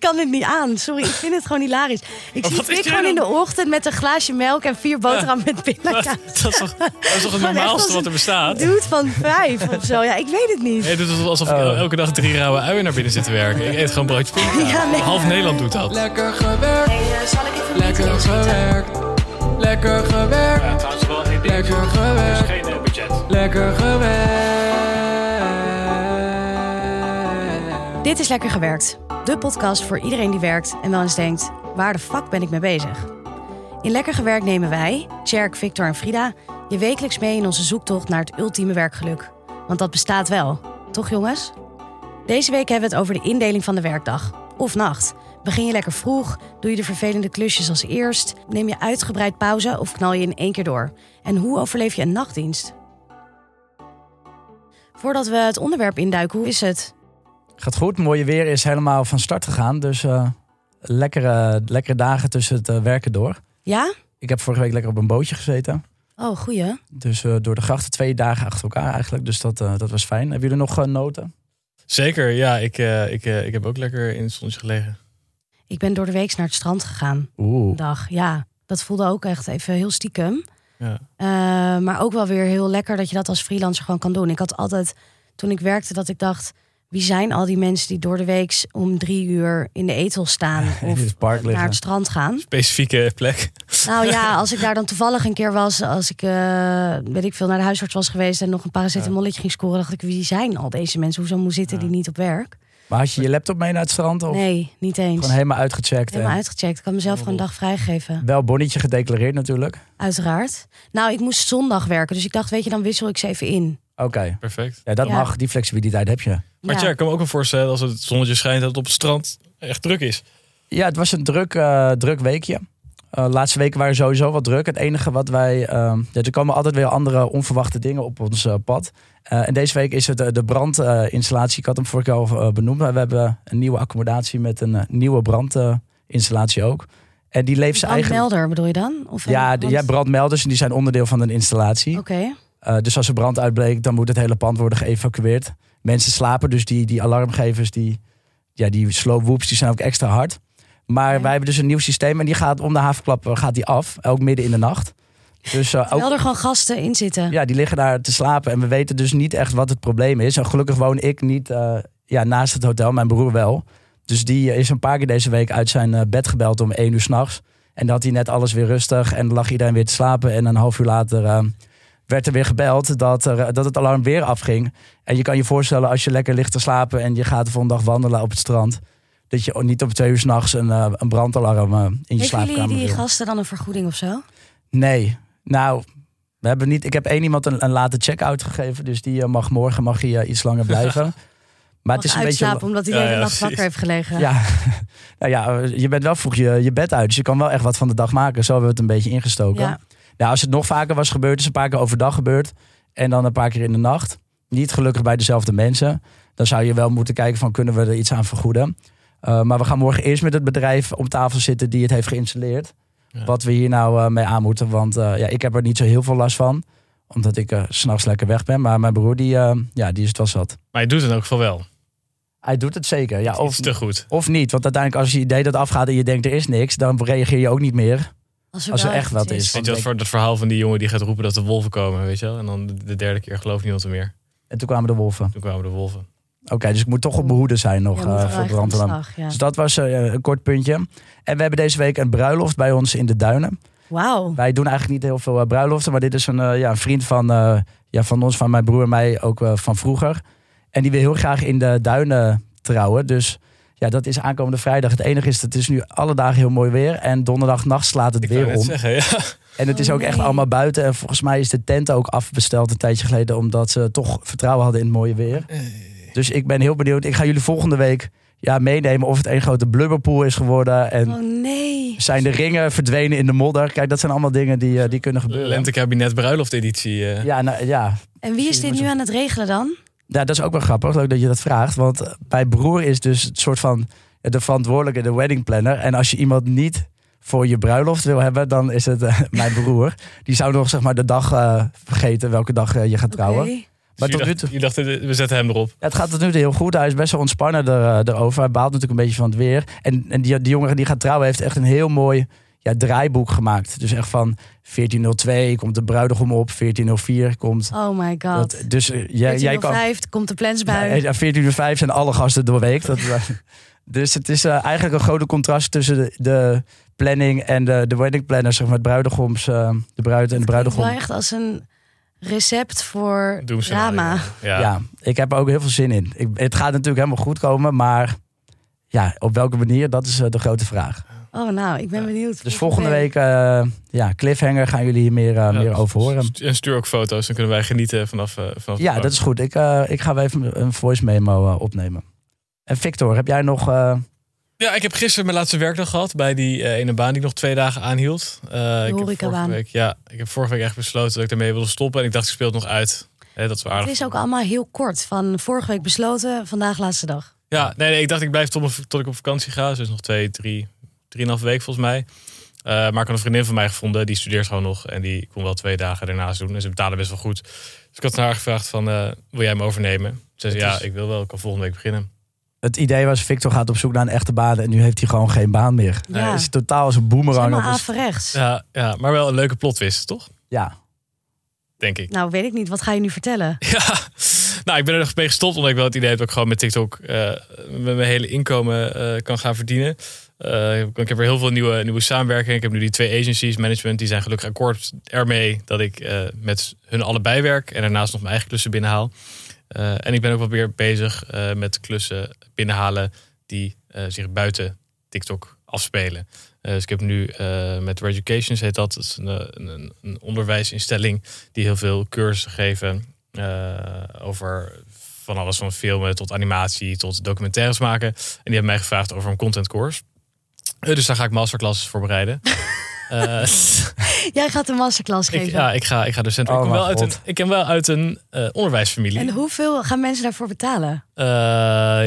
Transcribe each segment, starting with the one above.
Ik kan het niet aan. Sorry, ik vind het gewoon hilarisch. Ik zie is Pik gewoon in de ochtend met een glaasje melk en vier boterham met Dat, pindakaas. dat is toch, dat is toch het normaalste als wat er bestaat? Dude van vijf of zo. Ja, ik weet het niet. Doet het alsof ik Oh. elke dag drie rauwe uien naar binnen zit te werken. Ik eet gewoon broodje pindakaas. Ja, nee. Half Nederland doet dat. Lekker gewerkt, zal ik even lekker gewerkt. Lekker gewerkt, trouwens wel één lekker gewerkt, geen budget. lekker gewerkt. Dit is Lekker Gewerkt. De podcast voor iedereen die werkt en wel eens denkt... waar de fuck ben ik mee bezig? In Lekker Gewerkt nemen wij, Tjerk, Victor en Frida... je wekelijks mee in onze zoektocht naar het ultieme werkgeluk. Want dat bestaat wel. Toch jongens? Deze week hebben we het over de indeling van de werkdag. Of nacht. Begin je lekker vroeg? Doe je de vervelende klusjes als eerst? Neem je uitgebreid pauze of knal je in één keer door? En hoe overleef je een nachtdienst? Voordat we het onderwerp induiken, hoe is het? Gaat goed, mooie weer is helemaal van start gegaan. Dus eh, lekkere, lekkere dagen tussen het eh, werken door. Ja? Ik heb vorige week lekker op een bootje gezeten. Oh, goeie. Dus eh, door de grachten twee dagen achter elkaar eigenlijk. Dus dat, eh, dat was fijn. Hebben jullie nog eh, noten? Zeker, ja. Ik, eh, ik, eh, ik heb ook lekker in het zonnetje gelegen. Ik ben door de week naar het strand gegaan. Oeh. Dag, ja. Dat voelde ook echt even heel stiekem. Ja. Eh, maar ook wel weer heel lekker dat je dat als freelancer gewoon kan doen. Ik had altijd, toen ik werkte, dat ik dacht... wie zijn al die mensen die door de week om drie uur in de etel staan... In of het park naar liggen. het strand gaan? Specifieke plek. Nou ja, als ik daar dan toevallig een keer was... als ik, eh, weet ik veel, naar de huisarts was geweest... en nog een paracetamolletje ging scoren... dacht ik, wie zijn al deze mensen? Hoezo moet zitten die niet op werk? Maar had je je laptop mee naar het strand? Of Nee, niet eens. gewoon helemaal uitgecheckt? Helemaal en uitgecheckt. Ik had mezelf gewoon een dag vrijgegeven. Wel bonnetje gedeclareerd natuurlijk. Uiteraard. Nou, ik moest zondag werken. Dus ik dacht, weet je, dan wissel ik ze even in. Oké. Perfect. Ja, dat Ja. mag. Die flexibiliteit heb je. Maar Ja. tja, ik kan me ook wel voorstellen als het zonnetje schijnt dat het op het strand echt druk is. Ja, het was een druk, eh, druk weekje. Eh, de laatste weken waren sowieso wat druk. Het enige wat wij... eh, ja, er komen altijd weer andere onverwachte dingen op ons eh, pad. Eh, en deze week is het de brandinstallatie. ik had hem vorige keer al eh, benoemd. Maar we hebben een nieuwe accommodatie met een nieuwe brandinstallatie ook. En die leeft ze eigenlijk... Brandmelder bedoel je dan? Of een Ja, ja, brandmelders en die zijn onderdeel van een installatie. Oké. Eh, dus als er brand uitbreekt, dan moet het hele pand worden geëvacueerd. Mensen slapen, dus die, die alarmgevers, die, ja, die slow whoops, die zijn ook extra hard. Maar Ja. wij hebben dus een nieuw systeem en die gaat om de havenklap eh, gaat die af, ook midden in de nacht. Dus eh, Terwijl ook, er gewoon gasten in zitten. ja, die liggen daar te slapen en we weten dus niet echt wat het probleem is. En gelukkig woon ik niet ja, naast het hotel, mijn broer wel. Dus die is een paar keer deze week uit zijn bed gebeld om één uur s'nachts. En dan had hij net alles weer rustig en dan lag iedereen weer te slapen. En een half uur later werd er weer gebeld dat, er, dat het alarm weer afging. En je kan je voorstellen als je lekker ligt te slapen en je gaat de volgende dag wandelen op het strand. Dat je niet op twee uur s'nachts een, eh, een brandalarm eh, in je Geven slaapkamer jullie die wil. gasten dan een vergoeding of zo? Nee, nou, we hebben niet. Ik heb één iemand een, een late check-out gegeven, dus die eh, mag morgen mag hij, iets langer blijven. Maar het is een beetje. omdat hij de hele ja, nacht wakker heeft gelegen. Ja, nou ja, je bent wel vroeg je, je bed uit, dus je kan wel echt wat van de dag maken. Zo hebben we het een beetje ingestoken. Ja. Nou, als het nog vaker was gebeurd, is een paar keer overdag gebeurd en dan een paar keer in de nacht. Niet gelukkig bij dezelfde mensen. Dan zou je wel moeten kijken van kunnen we er iets aan vergoeden. Uh, maar we gaan morgen eerst met het bedrijf om tafel zitten die het heeft geïnstalleerd. Ja. Wat we hier nou uh, mee aan moeten. Want uh, ja, ik heb er niet zo heel veel last van. Omdat ik s'nachts lekker weg ben. Maar mijn broer, die, ja, die is het wel zat. Maar je doet het elk geval wel. Hij doet het zeker. Ja, Of of, te goed. of niet. Want uiteindelijk als je idee dat afgaat en je denkt er is niks. Dan reageer je ook niet meer. Als er, Als er wel echt wat is. Weet je wat voor dat verhaal van die jongen die gaat roepen dat de wolven komen, weet je wel? En dan de- de derde keer gelooft niemand er meer. En toen kwamen de wolven. Toen kwamen de wolven. Oké, dus ik moet toch op behoede zijn nog Ja, uh, wel voor ja. Dus dat was uh, een kort puntje. En we hebben deze week een bruiloft bij ons in de Duinen. Wauw. Wij doen eigenlijk niet heel veel uh, bruiloften. Maar dit is een, uh, ja, een vriend van, uh, ja, van ons, van mijn broer en mij, ook uh, van vroeger. En die wil heel graag in de Duinen trouwen. Dus ja, dat is aankomende vrijdag. Het enige is, het is nu alle dagen heel mooi weer. En donderdag nacht slaat het Ik weer om. zeggen, ja. En het is Oh, ook echt nee. allemaal buiten. En volgens mij is de tent ook afbesteld een tijdje geleden. Omdat ze toch vertrouwen hadden in het mooie weer. Dus ik ben heel benieuwd. Ik ga jullie volgende week ja, meenemen of het een grote blubberpool is geworden. En Oh nee. zijn de ringen verdwenen in de modder. Kijk, dat zijn allemaal dingen die, uh, die kunnen gebeuren. Lentekabinet bruiloft editie. Uh. Ja, nou, ja. En wie is dit nu aan het regelen dan? Ja, dat is ook wel grappig. Leuk dat je dat vraagt. Want eh, mijn broer is dus het soort van de verantwoordelijke, de wedding planner. En als je iemand niet voor je bruiloft wil hebben, dan is het uh, mijn broer. Die zou nog zeg maar de dag uh, vergeten welke dag uh, je gaat trouwen. Okay. Maar Dus tot je nu toe, je dacht, eh, we zetten hem erop. Ja, het gaat tot nu toe heel goed. Hij is best wel ontspannen er, eh, erover. Hij baalt natuurlijk een beetje van het weer. En, en die, die jongen die gaat trouwen heeft echt een heel mooi ja, draaiboek gemaakt. Dus echt van 1402 komt de bruidegom op. 1404 komt... Oh my god. Dat, dus eh, jij, jij kan... 14.05 komt de plensbui. ja, 14 uur 5 zijn alle gasten doorweek. Dat, dus het is eh, eigenlijk een grote contrast tussen de, de planning en de, de wedding planner, zeg maar, het bruidegoms, eh, de bruid en de Het bruidegom. wel echt als een recept voor drama. Ja. Ja. ik heb er ook heel veel zin in. Ik, het gaat natuurlijk helemaal goed komen, maar ja, op welke manier, dat is de grote vraag. Oh, nou, ik ben benieuwd. Dus volgende week, eh, ja, cliffhanger, gaan jullie hier meer, eh, Ja, meer over horen. En stuur ook foto's, dan kunnen wij genieten vanaf, eh, vanaf Ja, dat is goed. Ik, eh, ik ga wel even een voice memo opnemen. En Victor, heb jij nog... eh, Ja, ik heb gisteren mijn laatste werkdag gehad bij die eh, ene baan die ik nog twee dagen aanhield. Eh, ik heb vorige week, ja, ik heb vorige week echt besloten dat ik ermee wilde stoppen. En ik dacht, ik speel het nog uit. Hè, dat is wel Het aardig. is ook allemaal heel kort. Van vorige week besloten, vandaag laatste dag. Ja, nee, nee, ik dacht ik blijf tot, mijn- tot ik op vakantie ga. Dus nog twee, drie, drieënhalf week volgens mij. Eh, maar ik had een vriendin van mij gevonden, die studeert gewoon nog. En die kon wel twee dagen daarnaast doen. En ze betalen best wel goed. Dus ik had naar haar gevraagd van, eh, wil jij me overnemen? Ze zei, Het ja, is- ik wil wel. Ik kan volgende week beginnen. het idee was, Victor gaat op zoek naar een echte baan en nu heeft hij gewoon geen baan meer. Ja. Het is totaal als een Het is boemerang. helemaal averechts. Ja, ja, maar wel een leuke plotwist, toch? Ja, Denk ik. Nou, weet ik niet. Wat ga je nu vertellen? Ja, nou, ik ben er nog mee gestopt omdat ik wel het idee heb dat ik gewoon met TikTok eh, met mijn hele inkomen eh, kan gaan verdienen. Eh, ik heb er heel veel nieuwe, nieuwe samenwerkingen. Ik heb nu die twee agencies, management, die zijn gelukkig akkoord ermee dat ik eh, met hun allebei werk en daarnaast nog mijn eigen klussen binnenhaal. Eh, en ik ben ook wel weer bezig met klussen binnenhalen die zich buiten TikTok afspelen. Dus ik heb nu met Reducations heet dat, dat is een, een, een onderwijsinstelling die heel veel cursussen geven over van alles van filmen tot animatie tot documentaires maken. En die hebben mij gevraagd over een content course. Eh, dus daar ga ik masterclasses voor bereiden. Eh, Jij gaat een masterclass ik, geven. ja, ik ga, ik ga docent. Oh, ik, kom wel uit een, ik ken wel uit een eh, onderwijsfamilie. En hoeveel gaan mensen daarvoor betalen? Eh,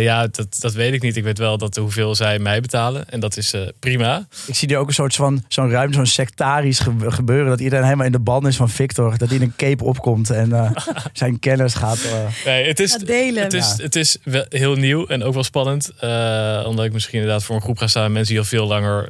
ja, dat, dat weet ik niet. Ik weet wel dat hoeveel zij mij betalen. En dat is eh, prima. ik zie er ook een soort van zo'n ruim, zo'n sectarisch ge- gebeuren. Dat iedereen helemaal in de ban is van Victor. Dat hij in een cape opkomt en eh, zijn kennis gaat. eh, Nee, het is, Gaat delen. Het is, Ja. het is wel heel nieuw en ook wel spannend. eh, omdat ik misschien inderdaad voor een groep ga staan met mensen die al veel langer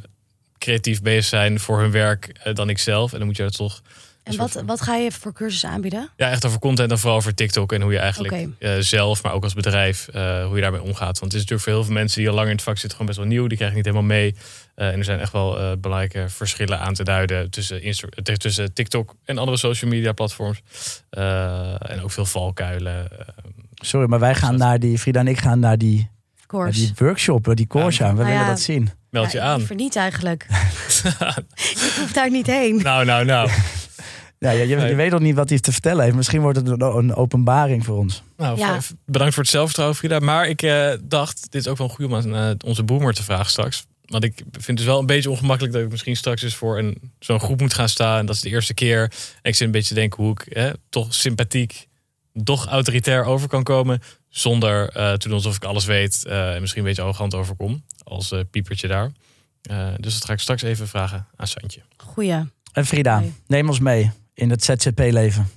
creatief bezig zijn voor hun werk eh, dan ik zelf. En dan moet je dat toch En wat, wat ga je voor cursussen aanbieden? ja, echt over content en vooral over TikTok en hoe je eigenlijk eh, zelf, maar ook als bedrijf, eh, hoe je daarmee omgaat. Want het is natuurlijk voor heel veel mensen die al langer in het vak zitten, gewoon best wel nieuw. Die krijgen niet helemaal mee. Eh, en er zijn echt wel eh, belangrijke verschillen aan te duiden tussen, Insta- tussen TikTok en andere social media platforms. Eh, en ook veel valkuilen. sorry, maar wij gaan naar die, Frida en ik gaan naar die, naar die workshop, die course Ja. aan. We Nou willen ja. dat zien. Meld je Ja, aan. Liever niet eigenlijk. ik hoef daar niet heen. Nou, nou, nou. Ja, ja, je, weet nog niet wat hij te vertellen heeft. Misschien wordt het een, een openbaring voor ons. Nou, Ja. bedankt voor het zelfvertrouwen, Frida. Maar ik eh, dacht, dit is ook wel een goede om aan eh, onze boomer te vragen straks. Want ik vind het dus wel een beetje ongemakkelijk dat ik misschien straks eens voor een, zo'n groep moet gaan staan. En dat is de eerste keer. En ik zit een beetje te denken hoe ik hè, toch sympathiek, toch autoritair over kan komen. Zonder eh, te doen alsof ik alles weet eh, en misschien een beetje arrogant overkom. Als eh, piepertje daar. Eh, dus dat ga ik straks even vragen aan Santje. Goeie. En Frida, Nee. neem ons mee in het ZZP-leven.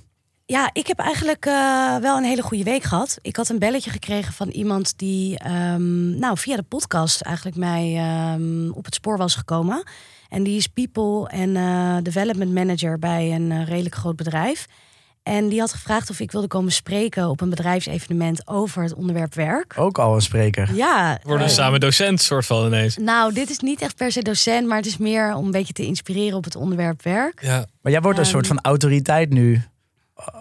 Ja, ik heb eigenlijk eh, wel een hele goede week gehad. Ik had een belletje gekregen van iemand die ehm, nou, via de podcast eigenlijk mij ehm, op het spoor was gekomen. En die is people en eh, development manager bij een redelijk groot bedrijf. En die had gevraagd of ik wilde komen spreken op een bedrijfsevenement over het onderwerp werk. Ook al een spreker. Ja, We worden eh, samen docent, soort van ineens. nou, dit is niet echt per se docent, maar het is meer om een beetje te inspireren op het onderwerp werk. Ja, Maar jij wordt een Ehm. soort van autoriteit nu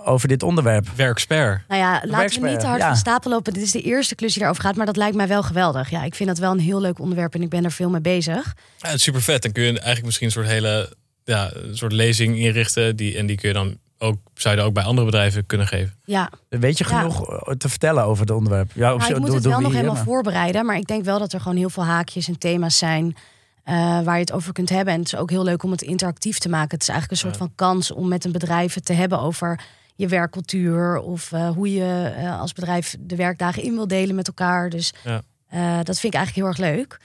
over dit onderwerp. werkspert. Nou ja, laten we werkspelen, niet te hard ja. van stapel lopen. Dit is de eerste klus die daarover gaat, maar dat lijkt mij wel geweldig. Ja, ik vind dat wel een heel leuk onderwerp en ik ben er veel mee bezig. Ja, het is super vet. Dan kun je eigenlijk misschien een soort hele ja, een soort lezing inrichten. Die, en die kun je dan ook, zou je ook bij andere bedrijven kunnen geven. Ja, Weet je genoeg eh, te vertellen over het onderwerp? Ja, nou, ik moet het wel we nog hier, helemaal maar- voorbereiden, maar ik denk wel dat er gewoon heel veel haakjes en thema's zijn eh, waar je het over kunt hebben. En het is ook heel leuk om het interactief te maken. Het is eigenlijk een soort van kans om met een bedrijf het te hebben over je werkcultuur of eh, hoe je eh, als bedrijf de werkdagen in wil delen met elkaar. Dus Ja. eh, dat vind ik eigenlijk heel erg leuk.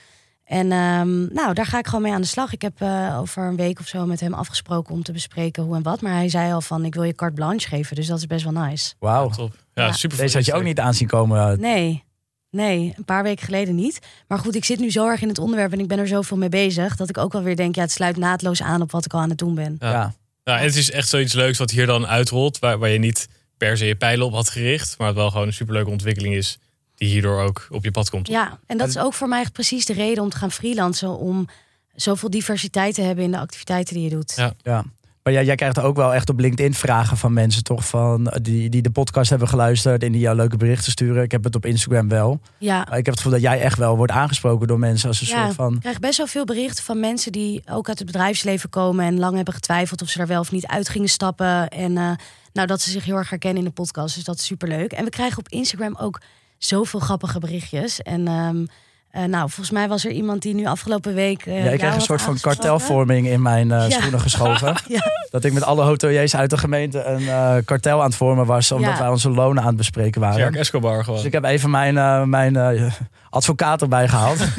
En ehm, nou, daar ga ik gewoon mee aan de slag. Ik heb eh, over een week of zo met hem afgesproken om te bespreken hoe en wat. Maar hij zei al van, ik wil je carte blanche geven. Dus dat is best wel nice. Wauw. Top. Ja, Ja. super. Deze had je ook niet aanzien komen. Nee, nee, een paar weken geleden niet. Maar goed, ik zit nu zo erg in het onderwerp en ik ben er zoveel mee bezig... dat ik ook wel weer denk, ja, het sluit naadloos aan op wat ik al aan het doen ben. Ja. Ja. Ja, en het is echt zoiets leuks wat hier dan uitrolt. Waar, waar je niet per se je pijlen op had gericht. Maar het wel gewoon een superleuke ontwikkeling is. Die hierdoor ook op je pad komt. Ja, en dat is ook voor mij echt precies de reden om te gaan freelancen... om zoveel diversiteit te hebben in de activiteiten die je doet. Ja. Ja. Maar jij, jij krijgt ook wel echt op LinkedIn vragen van mensen, toch? Van, eh, die, die de podcast hebben geluisterd en die jou leuke berichten sturen. Ik heb het op Instagram wel. Ja, Maar ik heb het gevoel dat jij echt wel wordt aangesproken door mensen als een Ja. soort van. Ik krijg best wel veel berichten van mensen die ook uit het bedrijfsleven komen en lang hebben getwijfeld of ze er wel of niet uit gingen stappen. En eh, nou, dat ze zich heel erg herkennen in de podcast. Dus dat is superleuk. En we krijgen op Instagram ook zoveel grappige berichtjes. En ehm, eh, nou, volgens mij was er iemand die nu afgelopen week. eh, Ja, ik kreeg een soort van kartelvorming in mijn eh, Ja. schoenen geschoven. Ja. Dat ik met alle hoteliers uit de gemeente een eh, kartel aan het vormen was. Omdat Ja. wij onze lonen aan het bespreken waren. Jack Escobar gewoon. Dus ik heb even mijn, mijn eh, advocaat erbij gehaald.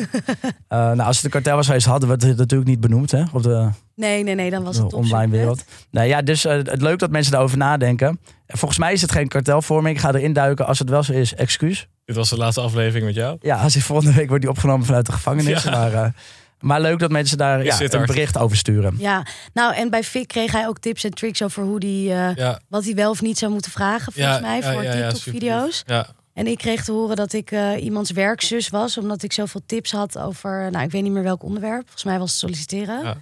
Eh, nou, als het een kartel was geweest, hadden we het natuurlijk niet benoemd hè, op de, Nee, nee, nee, dan was het online wereld. Nou ja, dus het leuk dat mensen daarover nadenken. En volgens mij is het geen kartelvorming. Ik ga erin duiken. Als het wel zo is, excuus. Dit was de laatste aflevering met jou. Ja, als ik volgende week wordt die opgenomen vanuit de gevangenis. Ja. Maar, eh, maar leuk dat mensen daar ja, een hard? bericht over sturen. Ja, nou en bij Fik kreeg hij ook tips en tricks over hoe die, eh, Ja, wat hij wel of niet zou moeten vragen, volgens mij, voor TikTok-video's. Ja, En ik kreeg te horen dat ik eh, iemands werkzus was, omdat ik zoveel tips had over, nou, ik weet niet meer welk onderwerp. Volgens mij was het solliciteren. Ja.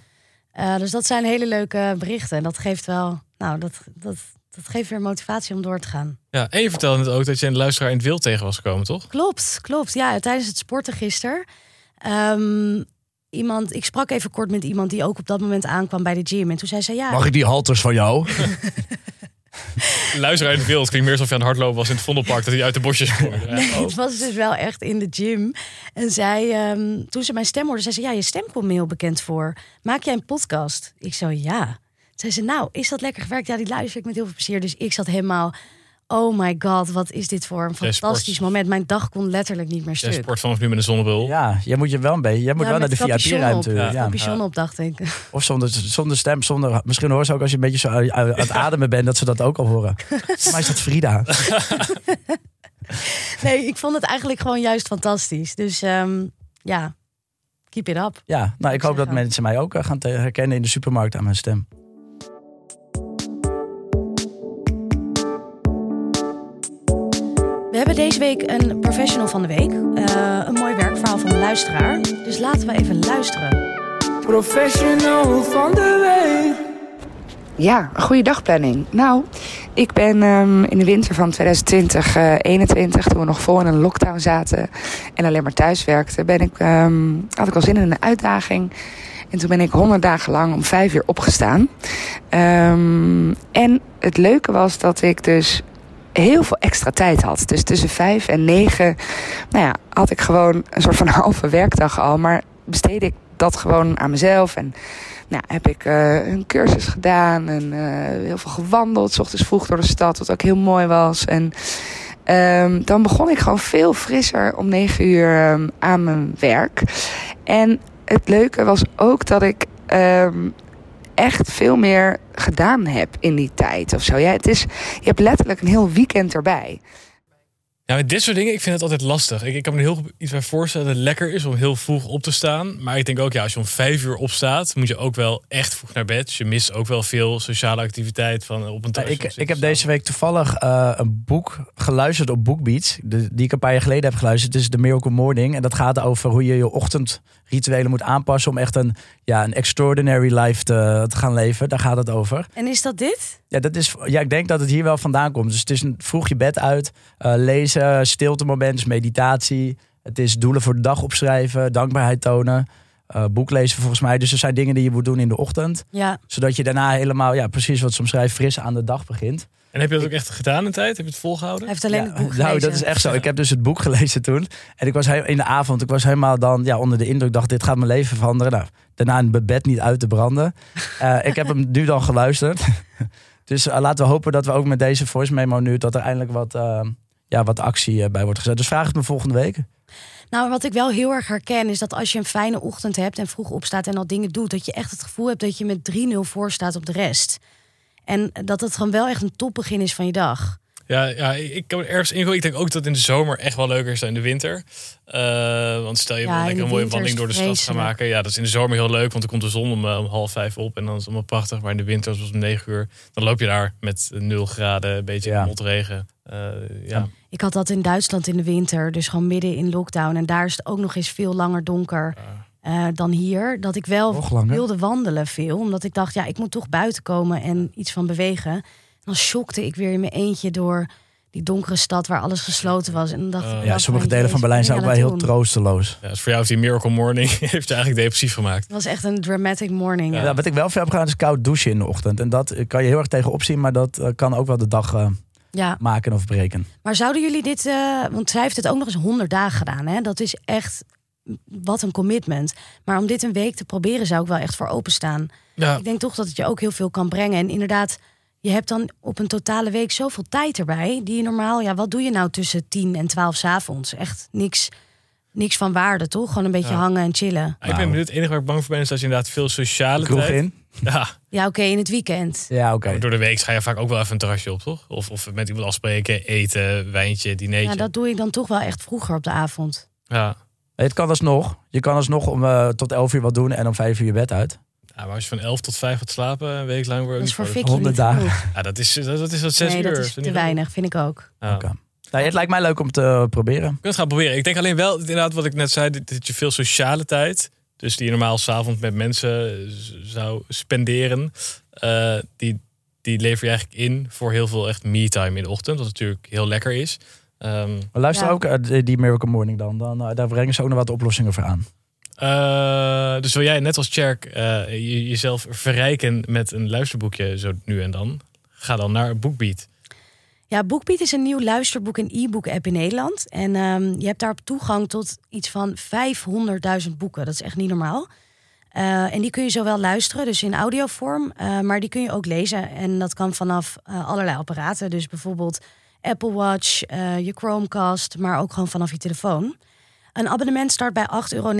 Eh, dus dat zijn hele leuke berichten. En dat geeft wel, nou, dat, dat, dat geeft weer motivatie om door te gaan. ja. En je vertelde net ook dat je een luisteraar in het wild tegen was gekomen, toch? Klopt, klopt. Ja, tijdens het sporten gisteren. ehm, iemand, ik sprak even kort met iemand die ook op dat moment aankwam bij de gym. En toen zei ze, ja, Mag ik die halters van jou? Luisteraar in het wild klinkt meer alsof je aan het hardlopen was in het Vondelpark. Dat hij uit de bosjes. Ja. Nee, het was dus wel echt in de gym. En zij, ehm, toen ze mijn stem hoorde, zei ze: Ja, je stem komt me heel bekend voor. Maak jij een podcast? Ik zo ja. Zei ze: Nou, is dat lekker gewerkt? Ja, die luister ik met heel veel plezier. Dus ik zat helemaal. Oh my god, wat is dit voor een fantastisch moment. Mijn dag kon letterlijk niet meer stuk. sport vanaf nu met een zonnebril. Ja, jij moet je wel een beetje. Jij moet Ja, wel naar de VIP-ruimte. Ja. Ja. Capuchon op, dacht ik. Of zonder, zonder stem, zonder. Misschien horen ze ook als je een beetje zo aan aan het ademen bent, dat ze dat ook al horen. Maar is dat Frida? Nee, ik vond het eigenlijk gewoon juist fantastisch. Dus ehm, ja, keep it up. Ja, nou, ik hoop dat mensen mij ook eh, gaan herkennen in de supermarkt aan mijn stem. Hebben deze week een professional van de week. Eh, een mooi werkverhaal van de luisteraar. Dus laten we even luisteren. Professional van de week. Ja, een goede dagplanning. Nou, ik ben ehm, in de winter van 2020, eh 21, toen we nog vol in een lockdown zaten en alleen maar thuis werkten, ben ik, ehm, had ik al zin in een uitdaging. En toen ben ik 100 dagen lang om vijf uur opgestaan. Ehm, en het leuke was dat ik dus heel veel extra tijd had. Dus tussen vijf en negen, nou ja, had ik gewoon een soort van halve werkdag al. Maar besteedde ik dat gewoon aan mezelf en nou, heb ik eh, een cursus gedaan en eh, heel veel gewandeld. 's ochtends vroeg door de stad, wat ook heel mooi was. En ehm, dan begon ik gewoon veel frisser om negen uur ehm, aan mijn werk. En het leuke was ook dat ik ehm, echt veel meer gedaan heb in die tijd of zo. Ja, het is, je hebt letterlijk een heel weekend erbij. Ja, met dit soort dingen, ik vind het altijd lastig. Ik, ik kan me er heel goed iets bij voorstellen dat het lekker is om heel vroeg op te staan. Maar ik denk ook, ja, als je om vijf uur opstaat, moet je ook wel echt vroeg naar bed. Dus je mist ook wel veel sociale activiteit van op een terras. ik, ik heb deze week toevallig eh, een boek geluisterd op Bookbeats. De, die ik een paar jaar geleden heb geluisterd. Het is The Miracle Morning. En dat gaat over hoe je je ochtendrituelen moet aanpassen. Om echt een, ja, een extraordinary life te, te gaan leven. Daar gaat het over. En is dat dit? Ja, dat is, ja, ik denk dat het hier wel vandaan komt. Dus het is een, vroeg je bed uit. eh, lezen, stilte moment, meditatie. Het is doelen voor de dag opschrijven. Dankbaarheid tonen. eh, boek lezen volgens mij. Dus er zijn dingen die je moet doen in de ochtend. Ja. Zodat je daarna helemaal, ja, precies wat ze omschrijft, fris aan de dag begint. En heb je dat ook echt gedaan in tijd? Heb je het volgehouden? Hij heeft alleen Ja, het boek Nou, gelezen. dat is echt zo. Ik heb dus het boek gelezen toen. En ik was he- in de avond, ik was helemaal dan ja, onder de indruk. dacht, dit gaat mijn leven veranderen. Nou, daarna in mijn bed niet uit te branden. Eh, ik heb hem nu dan geluisterd. Dus eh, laten we hopen dat we ook met deze voice memo nu... dat er eindelijk wat, eh, ja, wat actie eh, bij wordt gezet. Dus vraag het me volgende week. Nou, wat ik wel heel erg herken is dat als je een fijne ochtend hebt en vroeg opstaat en al dingen doet, dat je echt het gevoel hebt dat je met 3-0 voor staat op de rest. En dat het gewoon wel echt een topbegin is van je dag. Ja, ja, ik kan ergens in. Ik denk ook dat in de zomer echt wel leuker is dan in de winter. Uh, want stel je Ja, wil lekker een mooie wandeling door de stad gaan maken. Ja, dat is in de zomer heel leuk, want dan komt de zon om, eh, om half vijf op en dan is het allemaal prachtig. Maar in de winter, zoals om negen uur, dan loop je daar met nul graden, een beetje Ja. motregen. Eh, ja. Ik had dat in Duitsland in de winter, dus gewoon midden in lockdown. En daar is het ook nog eens veel langer donker eh, dan hier. Dat ik wel wilde wandelen veel, omdat ik dacht, ja, ik moet toch buiten komen en iets van bewegen. Dan shockte ik weer in mijn eentje door die donkere stad waar alles gesloten was. En dan dacht ik, Ja, Ja, sommige delen van Berlijn zijn ook wel heel troosteloos. Ja, dus voor jou heeft die Miracle Morning heeft je eigenlijk depressief gemaakt. Het was echt een dramatic morning. Ja. wat ik wel veel heb gedaan is koud douchen in de ochtend. En dat eh, kan je heel erg tegenop zien, maar dat eh, kan ook wel de dag eh, Ja, maken of breken. maar zouden jullie dit, eh, want zij heeft het ook nog eens 100 dagen gedaan. Hè? Dat is echt wat een commitment. Maar om dit een week te proberen zou ik wel echt voor openstaan. Ja, Ik denk toch dat het je ook heel veel kan brengen. En inderdaad, je hebt dan op een totale week zoveel tijd erbij. Die je normaal, ja, wat doe je nou tussen 10 en 12 's avonds? Echt niks, niks van waarde, toch? Gewoon een beetje Ja. hangen en chillen. ik ben benieuwd. Het enige waar ik bang voor ben is dat je inderdaad veel sociale Kroeg tijd... in? Ja, Ja, oké, in het weekend. Ja, oké. maar door de week ga je vaak ook wel even een terrasje op, toch? Of, of met iemand afspreken, eten, wijntje, dinertje. Ja, dat doe ik dan toch wel echt vroeger op de avond. ja. Het kan alsnog. Je kan alsnog om eh, tot 11 uur wat doen en om 5 uur je bed uit. Ja, maar als je van 11 tot 5 gaat slapen, een week lang word je Dat is niet voor vrolijk. Fikkie 100 niet dagen. Ja, dat is, dat, dat is wat 6 Nee, uur. dat is niet te weinig, vind ik ook. Ja. Oké. Nee, het lijkt mij leuk om te proberen. Je kunt het gaan proberen. Ik denk alleen wel, inderdaad, wat ik net zei, dat dat je veel sociale tijd, dus die je normaal s'avonds met mensen z- zou spenderen, eh, die, die lever je eigenlijk in voor heel veel echt me-time in de ochtend, wat natuurlijk heel lekker is. Ehm, Maar luister Ja. ook eh, die- Miracle Morning dan. dan eh, daar brengen ze ook nog wat oplossingen voor aan. Eh, dus wil jij net als Cherk eh, je- jezelf verrijken met een luisterboekje zo nu en dan? Ga dan naar Bookbeat. Ja, BookBeat is een nieuw luisterboek en e-book app in Nederland. En ehm, je hebt daar toegang tot iets van 500.000 boeken. Dat is echt niet normaal. Eh, en die kun je zowel luisteren, dus in audiovorm, maar die kun je ook lezen. En dat kan vanaf allerlei apparaten. Dus bijvoorbeeld Apple Watch, je Chromecast, maar ook gewoon vanaf je telefoon. Een abonnement start bij 8,99 euro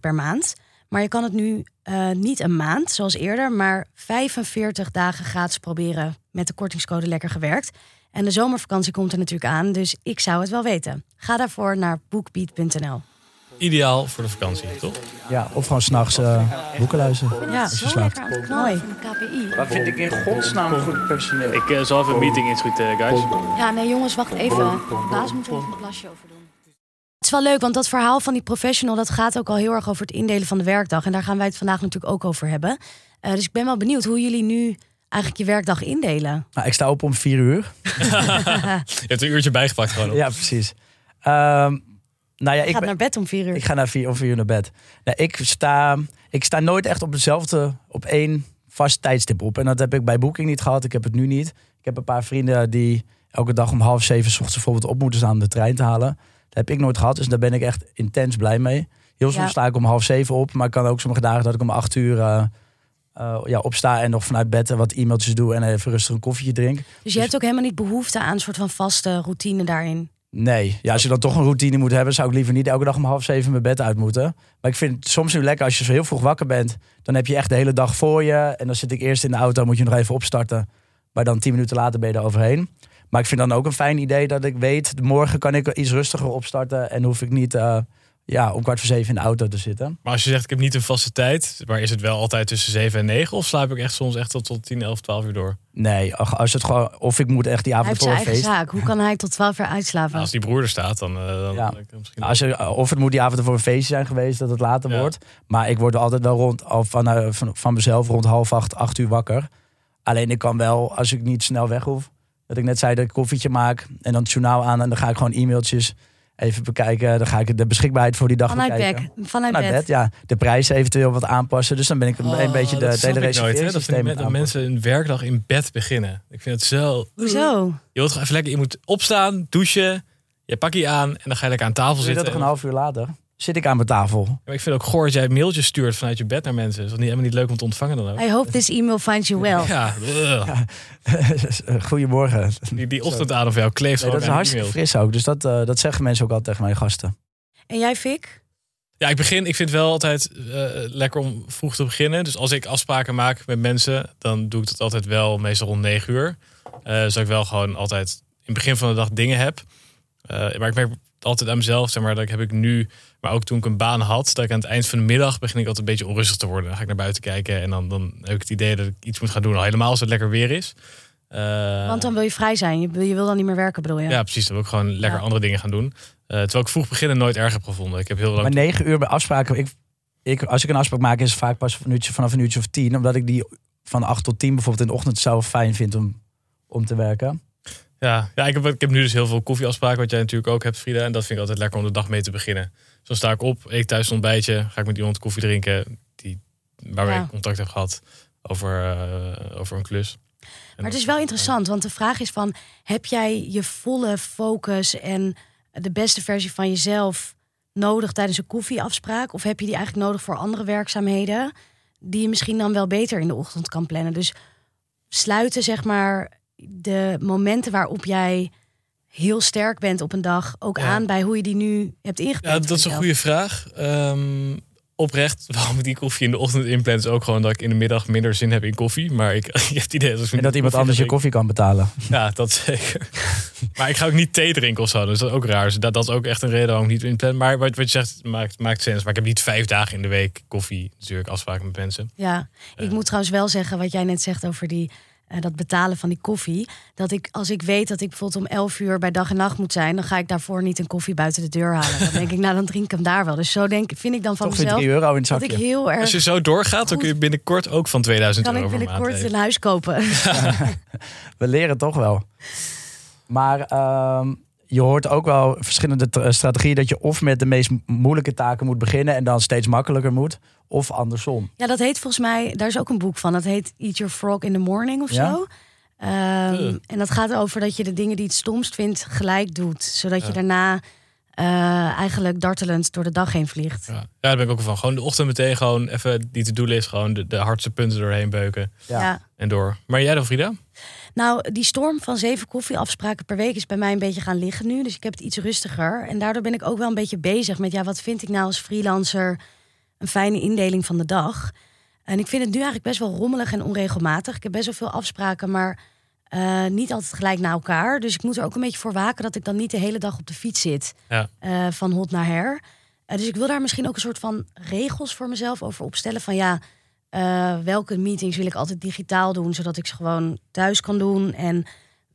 per maand. Maar je kan het nu eh, niet een maand, zoals eerder, maar 45 dagen gratis proberen met de kortingscode Lekker Gewerkt. En de zomervakantie komt er natuurlijk aan, dus ik zou het wel weten. Ga daarvoor naar bookbeat.nl. Ideaal voor de vakantie, toch? Ja, of gewoon s'nachts eh boeken luisteren. Ja, Als je zo slaapt. lekker aan het knallen van de KPI. Wat vind ik in godsnaam goed personeel? Ik eh, zal even een meeting inschieten, guys. Ja, nee jongens, wacht even. Baas moet er even een plasje over doen. Het is wel leuk, want dat verhaal van die professional... dat gaat ook al heel erg over het indelen van de werkdag. En daar gaan wij het vandaag natuurlijk ook over hebben. Eh, dus ik ben wel benieuwd hoe jullie nu eigenlijk je werkdag indelen. Nou, ik sta op om 4 uur. Je hebt een uurtje bijgepakt gewoon. Ja, precies. Ehm, nou ja, ik, ben- naar bed om vier uur. ik ga naar vier, om vier uur naar bed. Nou, ik, sta, ik sta nooit echt op hetzelfde, op één vast tijdstip op. En dat heb ik bij Booking niet gehad. Ik heb het nu niet. Ik heb een paar vrienden die elke dag om half zeven 's ochtends bijvoorbeeld op moeten staan om de trein te halen. Dat heb ik nooit gehad, dus daar ben ik echt intens blij mee. Heel soms Ja. sta ik om half zeven op, maar ik kan ook sommige dagen dat ik om acht uur eh, eh, ja, opsta en nog vanuit bed wat e-mailtjes doe en even rustig een koffietje drink. Dus je hebt ook helemaal niet behoefte aan een soort van vaste routine daarin. Nee, ja, als je dan toch een routine moet hebben, zou ik liever niet elke dag om half zeven mijn bed uit moeten. Maar ik vind het soms nu lekker als je zo heel vroeg wakker bent. Dan heb je echt de hele dag voor je. En dan zit ik eerst in de auto, moet je nog even opstarten. Maar dan tien minuten later ben je er overheen. Maar ik vind dan ook een fijn idee dat ik weet, morgen kan ik iets rustiger opstarten. En hoef ik niet eh, ja, om kwart voor zeven in de auto te zitten. Maar als je zegt, ik heb niet een vaste tijd, maar is het wel altijd tussen 7 en 9? Of slaap ik echt soms echt tot, tot 10, 11, 12 uur door? Nee, ach, als het gewoon, of ik moet echt die avond voor een feest. zaak. Hoe kan hij tot 12 uur uitslapen? Nou, als die broer er staat, dan, eh, dan Ja. misschien... Als er, of het moet die avond voor een feestje zijn geweest dat het later Ja. wordt. Maar ik word altijd wel rond, al van, eh, van, van mezelf rond half acht, acht uur wakker. Alleen ik kan wel, als ik niet snel weg hoef, dat ik net zei dat ik koffietje maak en dan het journaal aan en dan ga ik gewoon e-mailtjes even bekijken. Dan ga ik de beschikbaarheid voor die dag Vanuit bekijken. bed. Vanuit Vanuit bed. bed, ja. De prijs eventueel wat aanpassen. Dus dan ben ik een, een beetje de, Oh, dat hele? Dat, reserveringssysteem vind ik, aan dat het mensen een werkdag in bed beginnen. Ik vind het zo... Hoezo? Je wilt gewoon even lekker, je moet opstaan, douchen, je pak je aan en dan ga je lekker aan tafel zitten. dat toch een half uur later? Zit ik aan mijn tafel. Maar ik vind het ook goor dat jij mailtjes stuurt vanuit je bed naar mensen. Dat is niet, helemaal niet leuk om te ontvangen dan ook. I hope this email finds you well. Ja. Goedemorgen. die, die ochtendadem van jou kleeft Nee, dat is aan hartstikke fris ook. Dus dat, eh, dat zeggen mensen ook altijd tegen mijn gasten. En jij, Fik? Ja, ik begin. Ik vind het wel altijd eh, lekker om vroeg te beginnen. Dus als ik afspraken maak met mensen, dan doe ik dat altijd wel meestal rond 9 uur. Eh zodat ik wel gewoon altijd in het begin van de dag dingen heb. Eh, maar ik merk altijd aan mezelf, zeg maar, dat ik, heb ik nu, maar ook toen ik een baan had, dat ik aan het eind van de middag begin ik altijd een beetje onrustig te worden. Dan ga ik naar buiten kijken en dan, dan heb ik het idee dat ik iets moet gaan doen. Al helemaal als het lekker weer is. Eh, Want dan wil je vrij zijn. Je, wil- je wil dan niet meer werken, bedoel je? ja, precies. Dan wil ik gewoon lekker Ja. andere dingen gaan doen. Eh, terwijl ik vroeg beginnen nooit erg heb gevonden. Ik heb heel lang Maar negen uur bij afspraken. Ik, ik, als ik een afspraak maak, is het vaak pas een uurtje, vanaf een uurtje of tien. Omdat ik die van acht tot tien bijvoorbeeld in de ochtend zo fijn vind om, om te werken. Ja, ja ik, heb, ik heb nu dus heel veel koffieafspraken, wat jij natuurlijk ook hebt, Frida. En dat vind ik altijd lekker om de dag mee te beginnen. Zo sta ik op, eet thuis een ontbijtje, ga ik met iemand koffie drinken die, waarmee Ja. ik contact heb gehad over, eh, over een klus. En Maar het is wel interessant, want de vraag is van... heb jij je volle focus en de beste versie van jezelf nodig tijdens een koffieafspraak? Of heb je die eigenlijk nodig voor andere werkzaamheden... die je misschien dan wel beter in de ochtend kan plannen? Dus sluiten zeg maar de momenten waarop jij heel sterk bent op een dag... ook Ja. aan bij hoe je die nu hebt ingepland Ja, dat is een goede vraag. Ehm, oprecht, waarom ik die koffie in de ochtend inplan, is ook gewoon dat ik in de middag minder zin heb in koffie. Maar ik, ik heb het idee dat, En dat iemand anders je koffie kan betalen. Ja, dat zeker. maar ik ga ook niet thee drinken of zo. Dus dat is ook raar. Dus dat, dat is ook echt een reden waarom ik niet inplan. Maar wat, wat je zegt maakt, maakt sens. Maar ik heb niet vijf dagen in de week koffie. Natuurlijk afspraken met mensen. Ja, ik moet trouwens wel zeggen wat jij net zegt over die, eh, dat betalen van die koffie. Dat ik, als ik weet dat ik bijvoorbeeld om 11 uur bij dag en nacht moet zijn, dan ga ik daarvoor niet een koffie buiten de deur halen. Dan denk ik, nou dan drink ik hem daar wel. Dus zo denk, vind ik dan van Toch mezelf 3 euro in het dat ik zakje. heel erg. Als je zo doorgaat, dan kun je binnenkort ook van 2000 kan euro ik per maand binnenkort een huis kopen. We leren toch wel. Maar ehm, je hoort ook wel verschillende strategieën dat je of met de meest mo- moeilijke taken moet beginnen en dan steeds makkelijker moet, of andersom. Ja, dat heet volgens mij, daar is ook een boek van. Dat heet Eat Your Frog in the Morning of Ja? zo. Ehm, en dat gaat over dat je de dingen die het stomst vindt gelijk doet. Zodat je daarna eh, eigenlijk dartelend door de dag heen vliegt. Ja. ja, daar ben ik ook van. Gewoon de ochtend meteen gewoon even die to-do-list. Gewoon de, de hardste punten doorheen beuken. Ja. ja. En door. Maar jij dan, Frida? Nou, die storm van zeven koffieafspraken per week is bij mij een beetje gaan liggen nu. Dus ik heb het iets rustiger. En daardoor ben ik ook wel een beetje bezig met, ja, wat vind ik nou als freelancer een fijne indeling van de dag? En ik vind het nu eigenlijk best wel rommelig en onregelmatig. Ik heb best wel veel afspraken, maar eh, niet altijd gelijk na elkaar. Dus ik moet er ook een beetje voor waken dat ik dan niet de hele dag op de fiets zit. Ja. eh, van hot naar her. Eh, dus ik wil daar misschien ook een soort van regels voor mezelf over opstellen. Van ja, eh, welke meetings wil ik altijd digitaal doen, zodat ik ze gewoon thuis kan doen. En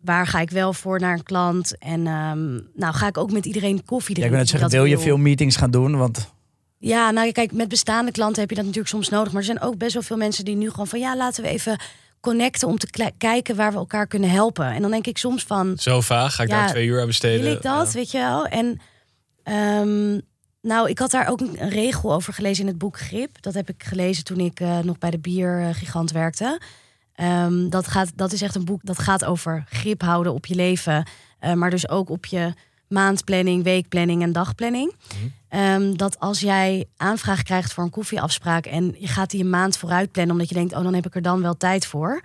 waar ga ik wel voor naar een klant? En ehm, nou ga ik ook met iedereen koffie Ja, drinken. ik wil net zeggen, wil je veel meetings gaan doen? Want Ja, nou kijk, met bestaande klanten heb je dat natuurlijk soms nodig. Maar er zijn ook best wel veel mensen die nu gewoon van ja, laten we even connecten om te kijken waar we elkaar kunnen helpen. En dan denk ik soms van Zo vaag. Ga ik Ja, daar twee uur aan besteden? wil ik dat, Ja. weet je wel? En ehm, nou, ik had daar ook een, een regel over gelezen in het boek Grip. Dat heb ik gelezen toen ik eh, nog bij de biergigant werkte. Ehm, dat, gaat, dat is echt een boek dat gaat over grip houden op je leven. eh, maar dus ook op je maandplanning, weekplanning en dagplanning. Ehm, dat als jij aanvraag krijgt voor een koffieafspraak... en je gaat die een maand vooruit plannen... omdat je denkt, oh, dan heb ik er dan wel tijd voor...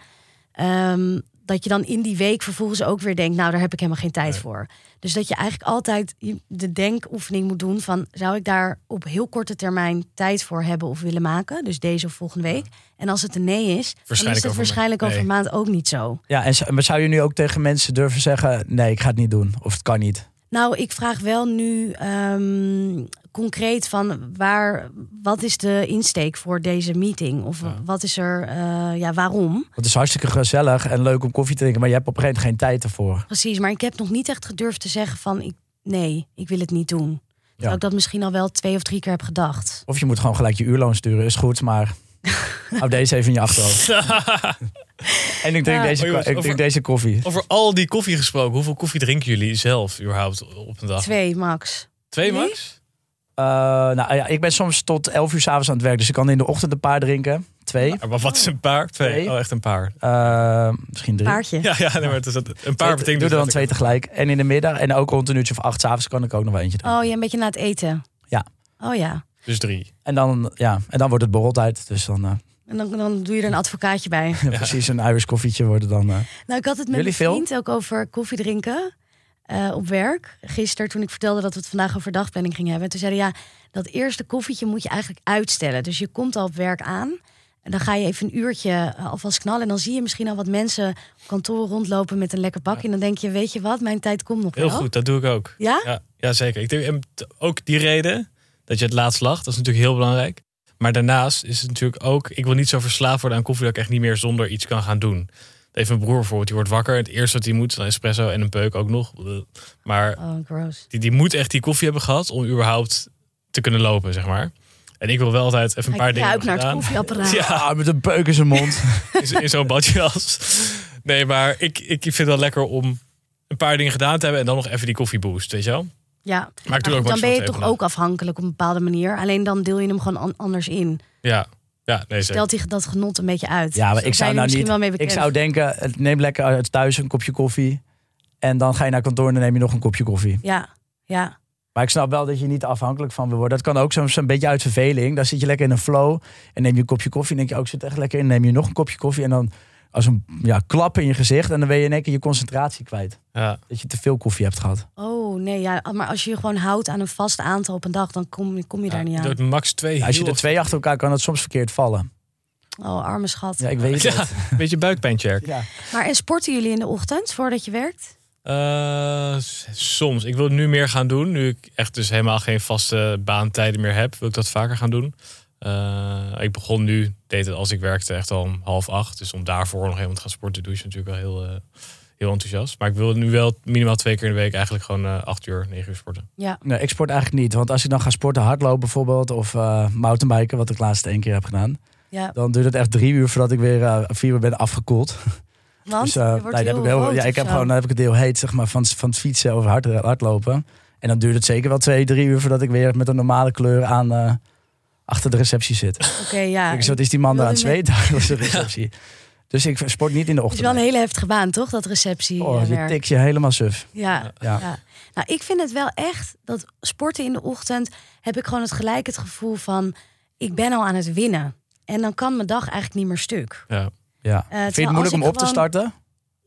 Ehm, dat je dan in die week vervolgens ook weer denkt, nou daar heb ik helemaal geen tijd Nee. voor. Dus dat je eigenlijk altijd de denkoefening moet doen van, zou ik daar op heel korte termijn tijd voor hebben of willen maken? Dus deze of volgende week. En als het een nee is, dan is het waarschijnlijk over een Nee. maand ook niet zo. ja, en maar zou je nu ook tegen mensen durven zeggen: nee, ik ga het niet doen, of het kan niet? Nou, ik vraag wel nu ehm, concreet van waar, wat is de insteek voor deze meeting? Of Ja. wat is er, eh, ja, waarom? Want het is hartstikke gezellig en leuk om koffie te drinken, maar je hebt op een gegeven moment geen tijd ervoor. Precies, maar ik heb nog niet echt gedurfd te zeggen van ik, nee, ik wil het niet doen. Terwijl ik dat misschien al wel twee of drie keer heb gedacht. Of je moet gewoon gelijk je uurloon sturen, is goed, maar hou deze even in je achterhoofd. En ik drink, Ja. deze, Oh, jongens, ik drink over- deze koffie. Over al die koffie gesproken. Hoeveel koffie drinken jullie zelf überhaupt op een dag? Twee max. Twee max? Eh, nou ja, ik ben soms tot 11 uur s'avonds aan het werk, dus ik kan in de ochtend een paar drinken. Twee, Maar wat is een paar? Twee. Twee. Oh, echt een paar. Eh, misschien drie. Paardje. Ja, ja nee, maar het is, een paar Twee- betekent doe dus er dan twee tegelijk. En in de middag en ook rond een uurtje of acht s'avonds kan ik ook nog wel eentje drinken. Oh, je een beetje na het eten. Ja. Oh ja. Dus drie. En, dan, ja, en dan wordt het borreltijd. Dus dan eh, En dan, dan doe je er een advocaatje bij. precies een Irish koffietje worden dan. eh. Nou, ik had het met Jullie mijn veel? vriend ook over koffie drinken. eh, op werk. Gisteren toen ik vertelde dat we het vandaag over dagplanning gingen hebben. Toen zeiden ja, dat eerste koffietje moet je eigenlijk uitstellen. Dus je komt al op werk aan. En dan ga je even een uurtje alvast knallen. En dan zie je misschien al wat mensen op kantoor rondlopen met een lekker bakje. En dan denk je, weet je wat, mijn tijd komt nog Heel wel. goed, dat doe ik ook. Ja? Ja, ja zeker. Ik denk ook die reden dat je het laatst lag, dat is natuurlijk heel belangrijk. Maar daarnaast is het natuurlijk ook, ik wil niet zo verslaafd worden aan koffie dat ik echt niet meer zonder iets kan gaan doen. Even mijn broer bijvoorbeeld, die wordt wakker. Het eerste wat hij moet een espresso en een peuk ook nog. Maar Oh, gross. die, die moet echt die koffie hebben gehad om überhaupt te kunnen lopen, zeg maar. En ik wil wel altijd even een paar Hij dingen ruikt naar het gedaan. koffieapparaat. Ja, Ah, met een peuk in zijn mond. in, in zo'n badjas. Nee, maar ik, ik vind het wel lekker om een paar dingen gedaan te hebben en dan nog even die koffieboost, weet je wel? Ja. Maar dan ben je toch ook afhankelijk op een bepaalde manier. Alleen dan deel je hem gewoon an- anders in. Ja, ja nee, zeker. Stelt hij dat genot een beetje uit. Ja, maar ik zou nou misschien niet. wel mee Ik zou denken, neem lekker uit thuis een kopje koffie. En dan ga je naar kantoor en dan neem je nog een kopje koffie. Ja, ja. Maar ik snap wel dat je niet afhankelijk van wil worden. Dat kan ook soms een beetje uit verveling. Dan zit je lekker in een flow en neem je een kopje koffie. En denk je, ook zit echt lekker in. neem je nog een kopje koffie en dan als een ja, klap in je gezicht. En dan ben je in één keer je concentratie kwijt. Ja. Dat je te veel koffie hebt gehad. Oh nee, ja. Maar als je je gewoon houdt aan een vast aantal op een dag, dan kom, kom je daar niet aan. max twee. Ja, als je er twee achter elkaar kan het soms verkeerd vallen. Oh, arme schat. Ja, ik weet Ja, het. een beetje buikpijn, Tjerk. Ja. Maar en sporten jullie in de ochtend voordat je werkt? Eh, soms. Ik wil het nu meer gaan doen. Nu ik echt dus helemaal geen vaste baantijden meer heb, wil ik dat vaker gaan doen. Eh, ik begon nu, deed het als ik werkte echt al om half acht. Dus om daarvoor nog helemaal te gaan sporten, doe je natuurlijk wel heel, eh, heel enthousiast. Maar ik wil nu wel minimaal twee keer in de week eigenlijk gewoon eh, acht uur, negen uur sporten. Ja. Nee, ik sport eigenlijk niet. Want als ik dan ga sporten, hardlopen bijvoorbeeld, of eh mountainbiken, wat ik laatst één keer heb gedaan, Ja, dan duurt het echt drie uur voordat ik weer vier uur ben afgekoeld. want dus, nee, heb ik heel, ja, of ik heb zo. gewoon, dan heb ik het heel heet, zeg maar, van, van het fietsen over hard, hardlopen. En dan duurt het zeker wel twee, drie uur voordat ik weer met een normale kleur aan eh, achter de receptie zit. Oké, ja. ik, zo, wat is die man daar aan het zweten achter de receptie? Dus ik sport niet in de Het is ochtend. wel een hele heftige baan, toch? Dat receptie. Oh, eh, je tikt je helemaal suf. Ja, Ja. ja. Nou, ik vind het wel echt dat sporten in de ochtend heb ik gewoon het gelijk het gevoel van ik ben al aan het winnen. En dan kan mijn dag eigenlijk niet meer stuk. Ja. Ja. Vind je het moeilijk om op te starten?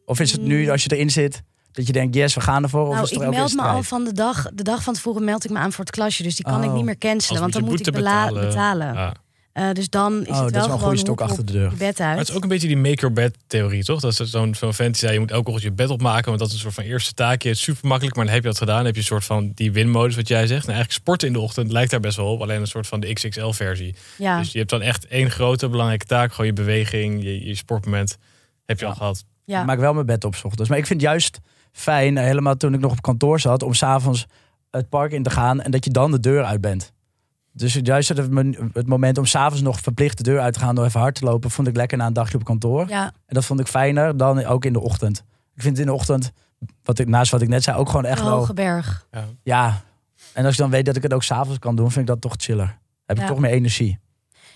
Of is het nu, Mm. als je erin zit, dat je denkt, yes, we gaan ervoor? Of Nou, is het ik ook meld me al van de dag, de dag van tevoren meld ik me aan voor het klasje. Dus die kan ik Oh. niet meer cancelen, want dan moet ik betalen. Ja. Eh, dus dan is Oh, het dat wel is wel een gewoon goede stok achter de deur. je bed Maar uit. het is ook een beetje die make-your-bed theorie, toch? Dat is zo'n zo'n vent die zei, je moet elke ochtend je bed opmaken. Want dat is een soort van eerste taakje. Het is super makkelijk, maar dan heb je dat gedaan. Dan heb je een soort van die winmodus, wat jij zegt. En eigenlijk sporten in de ochtend lijkt daar best wel op. Alleen een soort van de XXL-versie. ja. Dus je hebt dan echt één grote belangrijke taak. Gewoon je beweging, je, je sportmoment. Heb je al gehad. ja. Ik maak wel mijn bed op 's ochtends. Maar ik vind juist fijn, eh, helemaal toen ik nog op kantoor zat, om s'avonds het park in te gaan en dat je dan de deur uit bent. Dus juist het, men- het moment om s'avonds nog verplicht de deur uit te gaan door even hard te lopen, vond ik lekker na een dagje op kantoor. ja. En dat vond ik fijner dan ook in de ochtend. Ik vind in de ochtend, wat ik, naast wat ik net zei, ook gewoon echt de wel... Hoge Berg. Ja. Ja. En als ik dan weet dat ik het ook s'avonds kan doen, vind ik dat toch chiller. Heb ik toch meer energie.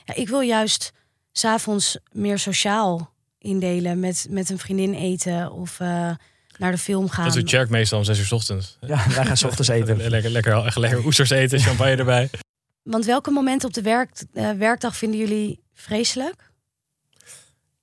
Ja, ik wil juist s'avonds meer sociaal indelen. Met, met een vriendin eten of eh, naar de film gaan. Dat doet Tjerk meestal om zes uur 's ochtends. Ja, wij gaan 's ochtends eten. Lekker, lekker, echt lekker oesters eten, champagne erbij. Want welke momenten op de werk, eh, werkdag vinden jullie vreselijk?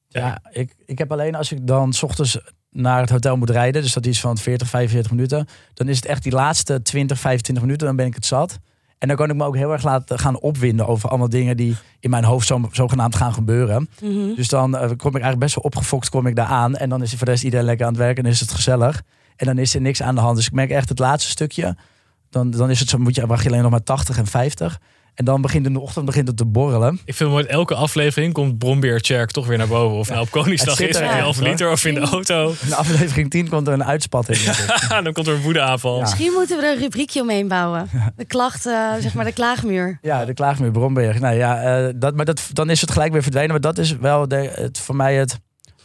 Ja, ik, ik heb alleen als ik dan 's ochtends naar het hotel moet rijden, dus dat is van 40, 45 minuten, dan is het echt die laatste 20, 25 minuten, dan ben ik het zat. En dan kan ik me ook heel erg laten gaan opwinden over allemaal dingen die in mijn hoofd zo, zogenaamd gaan gebeuren. Mhm. Dus dan eh, kom ik eigenlijk best wel opgefokt kom ik daar aan. En dan is voor de rest iedereen lekker aan het werken en is het gezellig. En dan is er niks aan de hand. Dus ik merk echt het laatste stukje. Dan, dan is het zo, moet je, wacht je alleen nog maar 80 en 50. En dan begint in de ochtend begint het te borrelen. Ik vind het mooi, elke aflevering komt Brombeer Tjerk toch weer naar boven. Of nou op Koningsdag is, er of in echt, half liter of in de auto. In aflevering 10 komt er een uitspatting. dan komt er een woedeaanval. Ja. Misschien moeten we er een rubriekje omheen bouwen. De klachten, zeg maar de klaagmuur. Ja, de klaagmuur Bromberg. Nou ja, eh, dat, maar dat, dan is het gelijk weer verdwenen. Maar dat is wel de, het, voor mij het,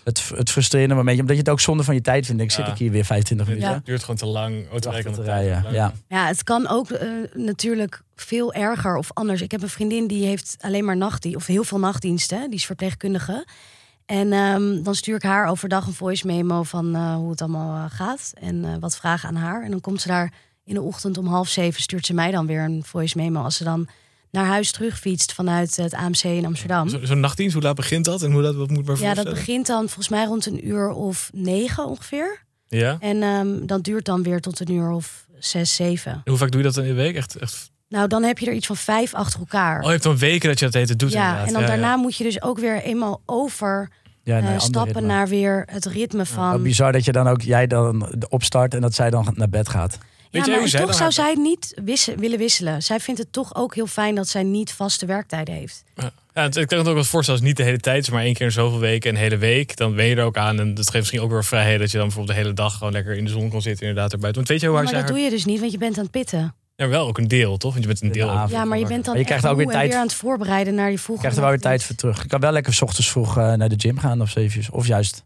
het, het frustrerende momentje. Omdat je het ook zonde van je tijd vindt. Ik zit Ja. ik hier weer 25 Het minuten. Ja. duurt gewoon te lang. Autorijden te rijden. Ja. Ja, het kan ook eh, natuurlijk veel erger of anders. Ik heb een vriendin die heeft alleen maar nachtdienst, of heel veel nachtdiensten. Die is verpleegkundige. En ehm, dan stuur ik haar overdag een voice memo van eh, hoe het allemaal eh, gaat. En eh, wat vragen aan haar. En dan komt ze daar in de ochtend om half zeven, stuurt ze mij dan weer een voice memo. Als ze dan naar huis terugfietst vanuit het AMC in Amsterdam. Zo- Zo'n nachtdienst, hoe laat begint dat? En hoe laat, wat moet maar Ja, dat begint dan volgens mij rond een uur of negen ongeveer. Ja? En ehm, dat duurt dan weer tot een uur of zes, zeven. En hoe vaak doe je dat in de week? Echt, echt... Nou, dan heb je er iets van vijf achter elkaar. Oh, je hebt dan weken dat je dat eten doet ja, inderdaad. en dan Ja, ja. daarna moet je dus ook weer eenmaal over Ja, eh, nee, stappen ritme. naar weer het ritme van. Wat bizar dat je dan ook, jij dan opstart en dat zij dan naar bed gaat. Weet ja, maar hoe zij toch zou zij niet wissen, willen wisselen. Zij vindt het toch ook heel fijn dat zij niet vaste werktijden heeft. Ja, Ja, het- ik kan het ook wel voorstellen als niet de hele tijd maar één keer in zoveel weken, een hele week, dan ben je er ook aan. En dat geeft misschien ook weer vrijheid dat je dan bijvoorbeeld de hele dag gewoon lekker in de zon kan zitten, inderdaad erbuiten. Want weet je hoe Ja, maar dat haar- doe je dus niet, want je bent aan het pitten. Ja, wel ook een deel, toch? Want je bent een de deel. Ja, maar je bent dan Maar je krijgt ook weer tijd- weer aan het voorbereiden naar die Je volgende. krijgt er wel weer tijd voor terug. Je kan wel lekker 's ochtends vroeg eh, naar de gym gaan of zeven Of juist.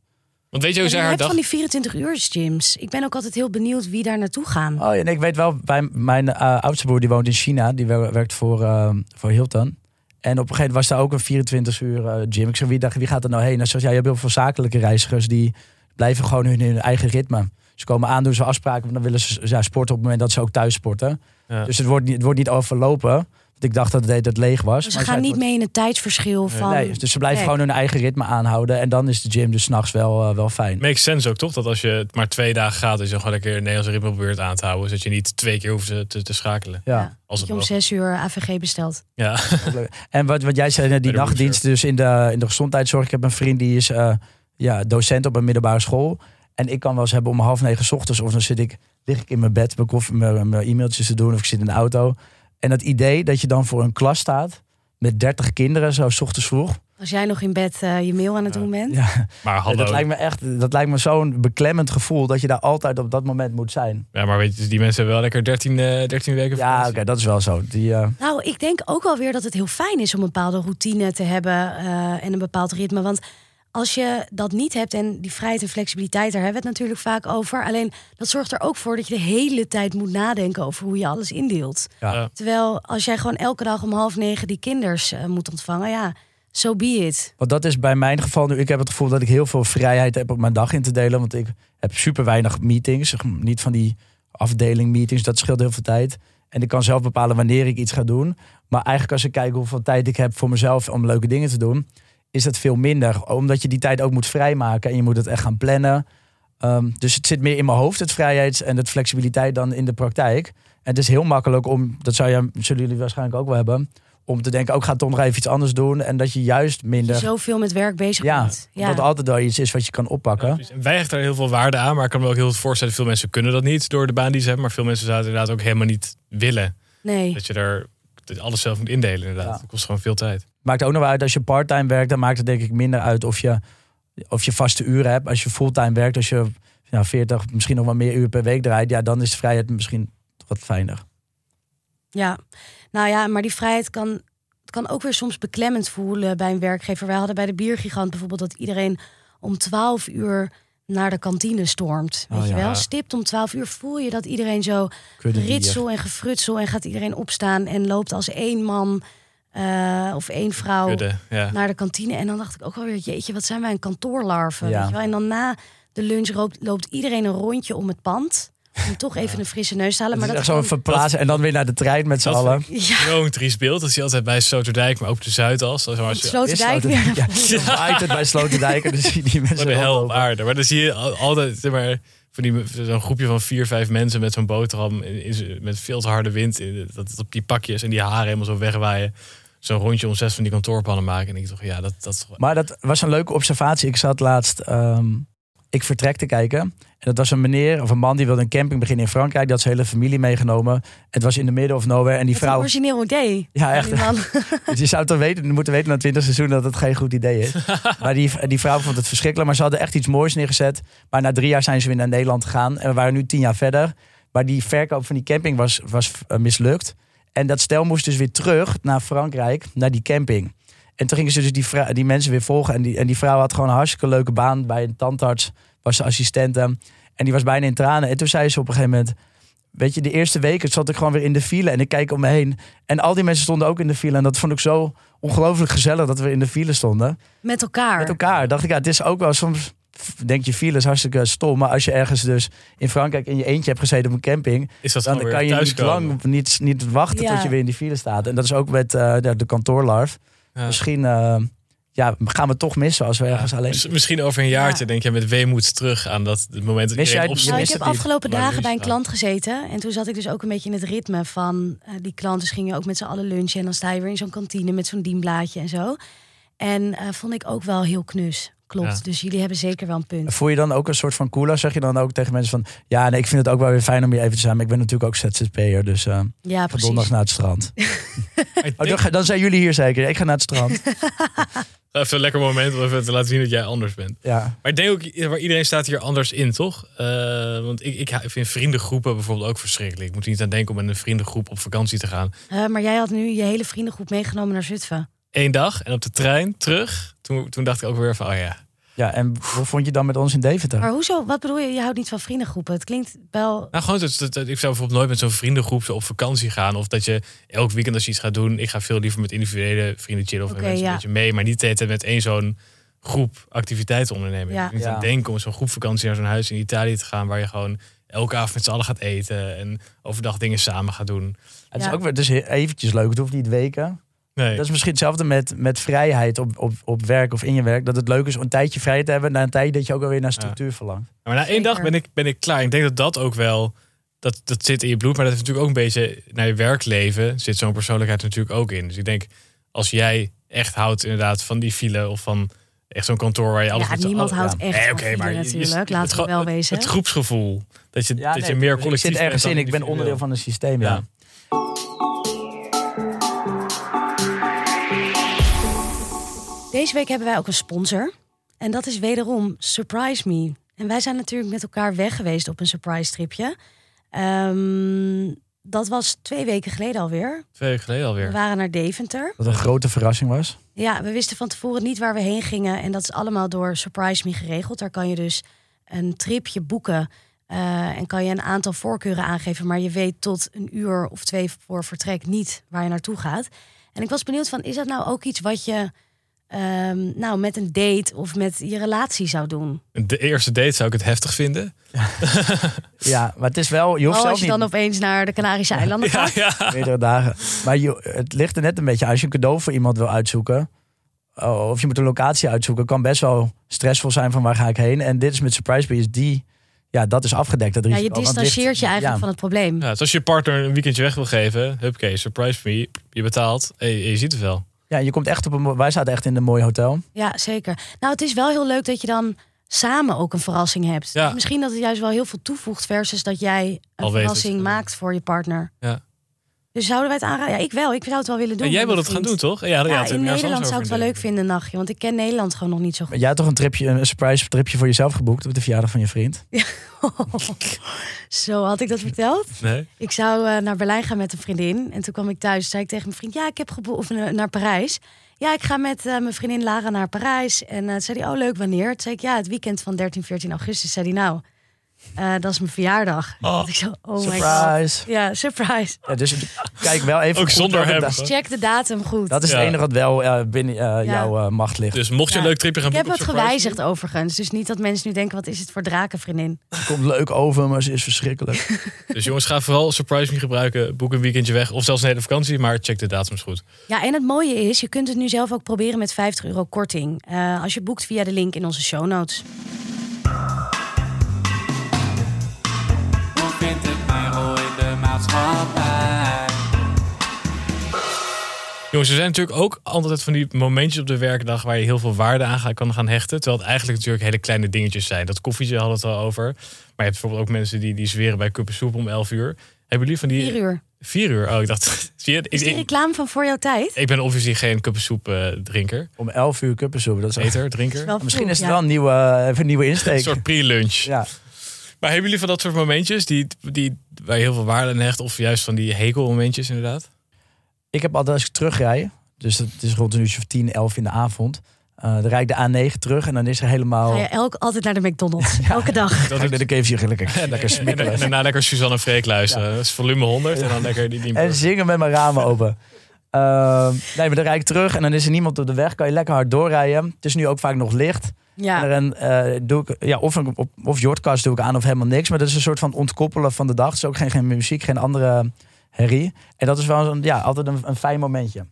Want weet je hoe zij haar hebt dag... van die 24 uur gyms. Ik ben ook altijd heel benieuwd wie daar naartoe gaan. Oh, ja, en ik weet wel, bij mijn eh, oudste broer die woont in China. Die wer- werkt voor, eh, voor Hilton. En op een gegeven moment was daar ook een 24 uur eh, gym. Ik zei, wie, dacht, wie gaat er nou heen? En zoals, ja, je hebt heel veel zakelijke reizigers die blijven gewoon hun, hun eigen ritme. Ze komen aan, doen ze afspraken, want dan willen ze ja, sporten op het moment dat ze ook thuis sporten. Ja. Dus het wordt, niet, het wordt niet overlopen. Ik dacht dat het, het leeg was. Dus ze Maar gaan niet mee in het tijdsverschil van. Nee, dus ze blijven Nee. gewoon hun eigen ritme aanhouden. En dan is de gym dus s'nachts wel, eh, wel fijn. Makes sense ook, toch? Dat als je het maar twee dagen gaat, dat je gewoon lekker een Nederlandse ritme probeert aan te houden. Zodat je niet twee keer hoeft te, te, schakelen. Ja. Ja, Als dat het je om zes uur AVG bestelt. Ja. En wat, wat jij zei, net, die nachtdiensten dus in de, in de gezondheidszorg. Ik heb een vriend die is eh, ja, docent op een middelbare school. En ik kan wel eens hebben om half negen 's ochtends. Of dan zit ik, lig ik in mijn bed mijn, koffie, mijn, mijn e-mailtjes te doen. Of ik zit in de auto. En het idee dat je dan voor een klas staat. Met 30 kinderen, zo 's ochtends vroeg. Als jij nog in bed eh, je mail aan het Ja. doen bent. Ja, Maar hallo. dat lijkt me echt dat lijkt me zo'n beklemmend gevoel. Dat je daar altijd op dat moment moet zijn. Ja, maar weet je, die mensen hebben wel lekker 13, eh 13 weken Ja, oké, dat is wel zo. Die, eh, Nou, ik denk ook wel weer dat het heel fijn is om een bepaalde routine te hebben eh, en een bepaald ritme. Want als je dat niet hebt en die vrijheid en flexibiliteit, daar hebben we het natuurlijk vaak over. Alleen dat zorgt er ook voor dat je de hele tijd moet nadenken over hoe je alles indeelt. ja. Terwijl als jij gewoon elke dag om half negen die kinders eh, moet ontvangen, ja, so be it. Want dat is bij mijn geval nu. Ik heb het gevoel dat ik heel veel vrijheid heb op mijn dag in te delen. Want ik heb super weinig meetings. Niet van die afdeling meetings. Dat scheelt heel veel tijd. En ik kan zelf bepalen wanneer ik iets ga doen. Maar eigenlijk als ik kijk hoeveel tijd ik heb voor mezelf om leuke dingen te doen. Is dat veel minder. Omdat je die tijd ook moet vrijmaken. En je moet het echt gaan plannen. Ehm, dus het zit meer in mijn hoofd, het vrijheids- en het flexibiliteit dan in de praktijk. En het is heel makkelijk om, dat zou je, zullen jullie waarschijnlijk ook wel hebben, om te denken, ook oh, ga toch nog even iets anders doen. En dat je juist minder je zoveel met werk bezig ja, bent. Ja. dat altijd wel iets is wat je kan oppakken. Ja, precies. En wij hechten daar heel veel waarde aan, maar ik kan me ook heel goed voorstellen, veel mensen kunnen dat niet door de baan die ze hebben, maar veel mensen zouden het inderdaad ook helemaal niet willen. Nee. Dat je er dat je alles zelf moet indelen inderdaad. Ja. Dat kost gewoon veel tijd. Maakt ook nog wel uit als je parttime werkt, dan maakt het denk ik minder uit of je, of je vaste uren hebt. Als je fulltime werkt, als je ja, 40, misschien nog wel meer uur per week draait, ja, dan is de vrijheid misschien wat fijner. Ja, nou ja, maar die vrijheid kan, kan ook weer soms beklemmend voelen bij een werkgever. Wij hadden bij de Biergigant bijvoorbeeld dat iedereen om 12 uur naar de kantine stormt. Weet Oh, je ja. wel? Stipt om 12 uur voel je dat iedereen zo Kunnen ritsel en gefrutsel en gaat iedereen opstaan en loopt als één man eh, of één vrouw Kudde, ja. naar de kantine. En dan dacht ik ook wel weer, jeetje, wat zijn wij een kantoorlarven. Ja. Weet je wel? En dan na de lunch loopt, loopt iedereen een rondje om het pand. Om toch even een frisse neus te halen. Maar is dat zo kan- verplaatsen en dan weer naar de trein met z'n allen. Ja, Zo'n triest beeld. Dat zie je altijd bij Sloterdijk, maar ook de Zuidas. Als als je, Sloterdijk Is weer. Ja, het bij Sloterdijk en dan zie je die mensen Wat de hel op aarde. Maar dan zie je al- altijd zeg maar, van die, zo'n groepje van vier, vijf mensen met zo'n boterham. In, in z'n- met veel te harde wind. in- Dat het op die pakjes en die haren helemaal zo wegwaaien. Zo'n rondje om zes van die kantoorpannen maken. En ik dacht, ja, dat, dat Maar dat was een leuke observatie. Ik zat laatst ehm, Ik Vertrek te kijken. En dat was een meneer of een man die wilde een camping beginnen in Frankrijk. Die had zijn hele familie meegenomen. Het was in de middle of nowhere. En die een vrouw... origineel idee. Ja, echt. Die man. Dus je zou toch weten, moeten weten na het 20 seizoen dat het geen goed idee is. maar die, die vrouw vond het verschrikkelijk. Maar ze hadden echt iets moois neergezet. Maar na drie jaar zijn ze weer naar Nederland gegaan. En we waren nu tien jaar verder. Maar die verkoop van die camping was, was eh, mislukt. En dat stel moest dus weer terug naar Frankrijk, naar die camping. En toen gingen ze dus die, die mensen weer volgen. En die, en die vrouw had gewoon een hartstikke leuke baan bij een tandarts. Was ze assistente. En die was bijna in tranen. En toen zei ze op een gegeven moment... Weet je, de eerste weken zat ik gewoon weer in de file. En ik kijk om me heen. En al die mensen stonden ook in de file. En dat vond ik zo ongelooflijk gezellig dat we in de file stonden. Met elkaar. Met elkaar. Dacht ik, ja, het is ook wel soms... Denk je, file is hartstikke stom. Maar als je ergens dus in Frankrijk in je eentje hebt gezeten op een camping... is dat dan gewoon kan je niet lang niet, niet wachten Ja. tot je weer in die file staat. En dat is ook met eh, de, de kantoorlarf. Ja. Misschien, eh, ja, gaan we toch missen als we ergens alleen... Mis- Misschien over een jaartje Ja. denk je met weemoed terug aan dat het moment dat Mis je opstond. Nou, ik heb niet. afgelopen dagen nu bij een klant gezeten. En toen zat ik dus ook een beetje in het ritme van eh, die klant. Dus ging je ook met z'n allen lunchen. En dan sta je weer in zo'n kantine met zo'n dienblaadje en zo. En eh, vond ik ook wel heel knus. Klopt. Ja. Dus jullie hebben zeker wel een punt. Voel je dan ook een soort van cooler? Zeg je dan ook tegen mensen van... Ja, nee, ik vind het ook wel weer fijn om hier even te zijn. Maar ik ben natuurlijk ook ZZP'er, dus eh Ja, precies. donderdag naar het strand. Oh, dan, zijn jullie hier zeker. Ik ga naar het strand. Even een lekker moment om even te laten zien dat jij anders bent. Ja. Maar ik denk ook, waar iedereen staat hier anders in, toch? Eh, want ik, ik vind vriendengroepen bijvoorbeeld ook verschrikkelijk. Ik moet er niet aan denken om met een vriendengroep op vakantie te gaan. Eh, maar jij had nu je hele vriendengroep meegenomen naar Zutphen. Eén dag en op de trein terug. Toen, toen dacht ik ook weer van, oh ja. ja, en hoe vond je dan met ons in Deventer? Maar hoezo? Wat bedoel je? Je houdt niet van vriendengroepen. Het klinkt wel... Nou, gewoon, dat, dat, dat- ik zou bijvoorbeeld nooit met zo'n vriendengroep op vakantie gaan. Of dat je elk weekend als je iets gaat doen. Ik ga veel liever met individuele vrienden chillen of met mensen ja. een beetje mee. Maar niet de hele tijd met één zo'n groep activiteiten ondernemen. Ja. Niet Ja. aan denken om zo'n groepvakantie naar zo'n huis in Italië te gaan. Waar je gewoon elke avond met z'n allen gaat eten. En overdag dingen samen gaat doen. Het is ook weer dus eventjes leuk. Het hoeft niet weken. Nee. Dat is misschien hetzelfde met, met vrijheid op, op, op werk of in je werk. Dat het leuk is om een tijdje vrij te hebben. Na een tijdje dat je ook alweer naar structuur verlangt. Maar na één dag ben ik, ben ik klaar. Ik denk dat dat ook wel, dat, dat zit in je bloed. Maar dat heeft natuurlijk ook een beetje, naar je werkleven zit zo'n persoonlijkheid natuurlijk ook in. Dus ik denk, als jij echt houdt inderdaad van die file of van echt zo'n kantoor waar je alles Ja, niemand houdt ja. echt Nee, van oké, file maar natuurlijk. Laten we wel wezen. Het groepsgevoel. Dat je, dat je meer collectief Ik zit ergens in. Ik ben onderdeel van een systeem, ja. Deze week hebben wij ook een sponsor. En dat is wederom Surprise Me. En wij zijn natuurlijk met elkaar weg geweest op een surprise tripje. Ehm, dat was twee weken geleden alweer. Twee weken geleden We alweer. waren naar Deventer. Wat een grote verrassing was. Ja, we wisten van tevoren niet waar we heen gingen. En dat is allemaal door Surprise Me geregeld. Daar kan je dus een tripje boeken. eh, en kan je een aantal voorkeuren aangeven. Maar je weet tot een uur of twee voor vertrek niet waar je naartoe gaat. En ik was benieuwd van, is dat nou ook iets wat je ehm, nou, met een date of met je relatie zou doen? De eerste date zou ik het heftig vinden. Ja, maar het is wel... Je hoeft Oh, zelf als je niet dan opeens naar de Canarische eilanden Ja, gaat. ja. meerdere dagen. Maar je, het ligt er net een beetje aan. Als je een cadeau voor iemand wil uitzoeken... oh, of je moet een locatie uitzoeken... kan best wel stressvol zijn van waar ga ik heen. En dit is met Surprise Bee is die... Ja, dat is afgedekt. Dat Ja, je distancieert je eigenlijk ja. van het probleem. Ja, dus als je je partner een weekendje weg wil geven, hupke, surprise me, je betaalt en je, je ziet het wel. Ja, je komt echt op een... Wij zaten echt in een mooi hotel. Ja, zeker. Nou, het is wel heel leuk dat je dan samen ook een verrassing hebt. Ja. Dus misschien dat het juist wel heel veel toevoegt versus dat jij een Al verrassing maakt voor je partner. Ja. Dus zouden wij het aanraden? Ja, ik wel. Ik zou het wel willen doen. En jij wil het gaan doen, toch? Ja, ja, Ja, in ja, Nederland zou ik het wel leuk vinden een nachtje. Want ik ken Nederland gewoon nog niet zo goed. Jij had toch een, tripje, een surprise tripje voor jezelf geboekt... op de verjaardag van je vriend? Zo, had ik dat verteld? Nee? Ik zou eh, naar Berlijn gaan met een vriendin. En toen kwam ik thuis. zei ik tegen mijn vriend: Ja, ik heb geboekt of, eh, naar Parijs. Ja, ik ga met eh, mijn vriendin Lara naar Parijs. En eh, toen zei hij: Oh, leuk, wanneer? Toen zei ik: Ja, het weekend van 13, 14 augustus. Zei hij: Nou, eh, dat is mijn verjaardag. Oh. Toen ik zo: Oh my god. Surprise! Ja, surprise. Ja, dus kijk wel even Ook goed zonder hem. Dus check de datum goed. Dat is Ja. het enige wat wel eh, binnen eh, jouw macht ligt. Dus mocht je een leuk tripje gaan ik heb boeken het gewijzigd overigens. Dus niet dat mensen nu denken: Wat is het voor drakenvriendin? Het komt leuk over, maar ze is verschrikkelijk. Dus jongens, ga vooral Surprise Me gebruiken. Boek een weekendje weg of zelfs een hele vakantie, maar check de datums goed. Ja, en het mooie is, je kunt het nu zelf ook proberen met 50 euro korting. Eh, als je boekt via de link in onze show notes. Maatschappij? Jongens, er zijn natuurlijk ook altijd van die momentjes op de werkdag waar je heel veel waarde aan kan gaan hechten. Terwijl het eigenlijk natuurlijk hele kleine dingetjes zijn. Dat koffietje hadden we het al over. Maar je hebt bijvoorbeeld ook mensen die, die zweren bij kuppen soep om 11 uur. Hebben jullie van die... 4 uur. Vier uur? Oh, ik dacht... Zie je, Is die reclame van voor jouw tijd? ik ben obviously geen kuppensoep eh drinker. Om 11 uur kuppensoep. Dat is Eter, drinker. Misschien vroeg, is het ja. wel een nieuwe, eh, even een nieuwe Een insteek. soort pre-lunch. Ja. Maar hebben jullie van dat soort momentjes die, die, waar je heel veel waarde aan hecht? Of juist van die hekelmomentjes inderdaad? Ik heb altijd als ik terugrij, dus het is rond een uurtje of 10, 11 in de avond. eh dan rijd ik de A9 terug en dan is er helemaal... Ga je elk, altijd naar de McDonald's. Elke dag. Ik naar de KFC lekker, lekker En, smikkelen. en daarna lekker Suzanne Freek luisteren. Dat is volume 100 en dan lekker die, die En zingen met mijn ramen open. Ehm, nee, maar dan rijd ik terug en dan is er niemand op de weg. Kan je lekker hard doorrijden. Het is nu ook vaak nog licht. Ja. En dan eh, doe ik, ja, of, op, of Jordcast doe ik aan of helemaal niks. Maar dat is een soort van ontkoppelen van de dag. Het is ook geen, geen muziek, geen andere herrie. En dat is wel een, ja, altijd een, een fijn momentje.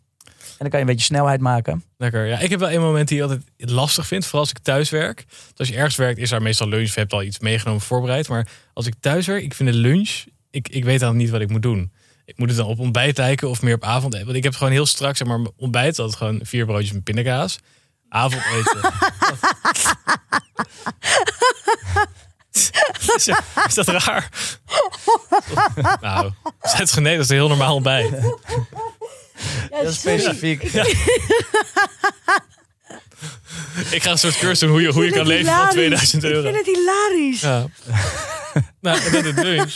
dan kan je een beetje snelheid maken. Lekker. Ja, ik heb wel een moment die ik altijd lastig vind, vooral als ik thuis werk. Dus als je ergens werkt, is daar meestal lunch. Je hebt al iets meegenomen, voorbereid. Maar als ik thuis werk, ik vind de lunch, ik, ik weet dan niet wat ik moet doen. Ik moet het dan op ontbijt lijken of meer op avond. Want ik heb gewoon heel strak, zeg maar, mijn ontbijt. Dat gewoon vier broodjes met pindakaas. Avondeten. is, is dat raar? nou, zet nee, dat is een heel normaal ontbijt. Dat is specifiek. Ik ga een soort cursus doen hoe je, hoe je kan leven van 2000 euro. Ik vind het hilarisch. Ja. nou, en dan de lunch.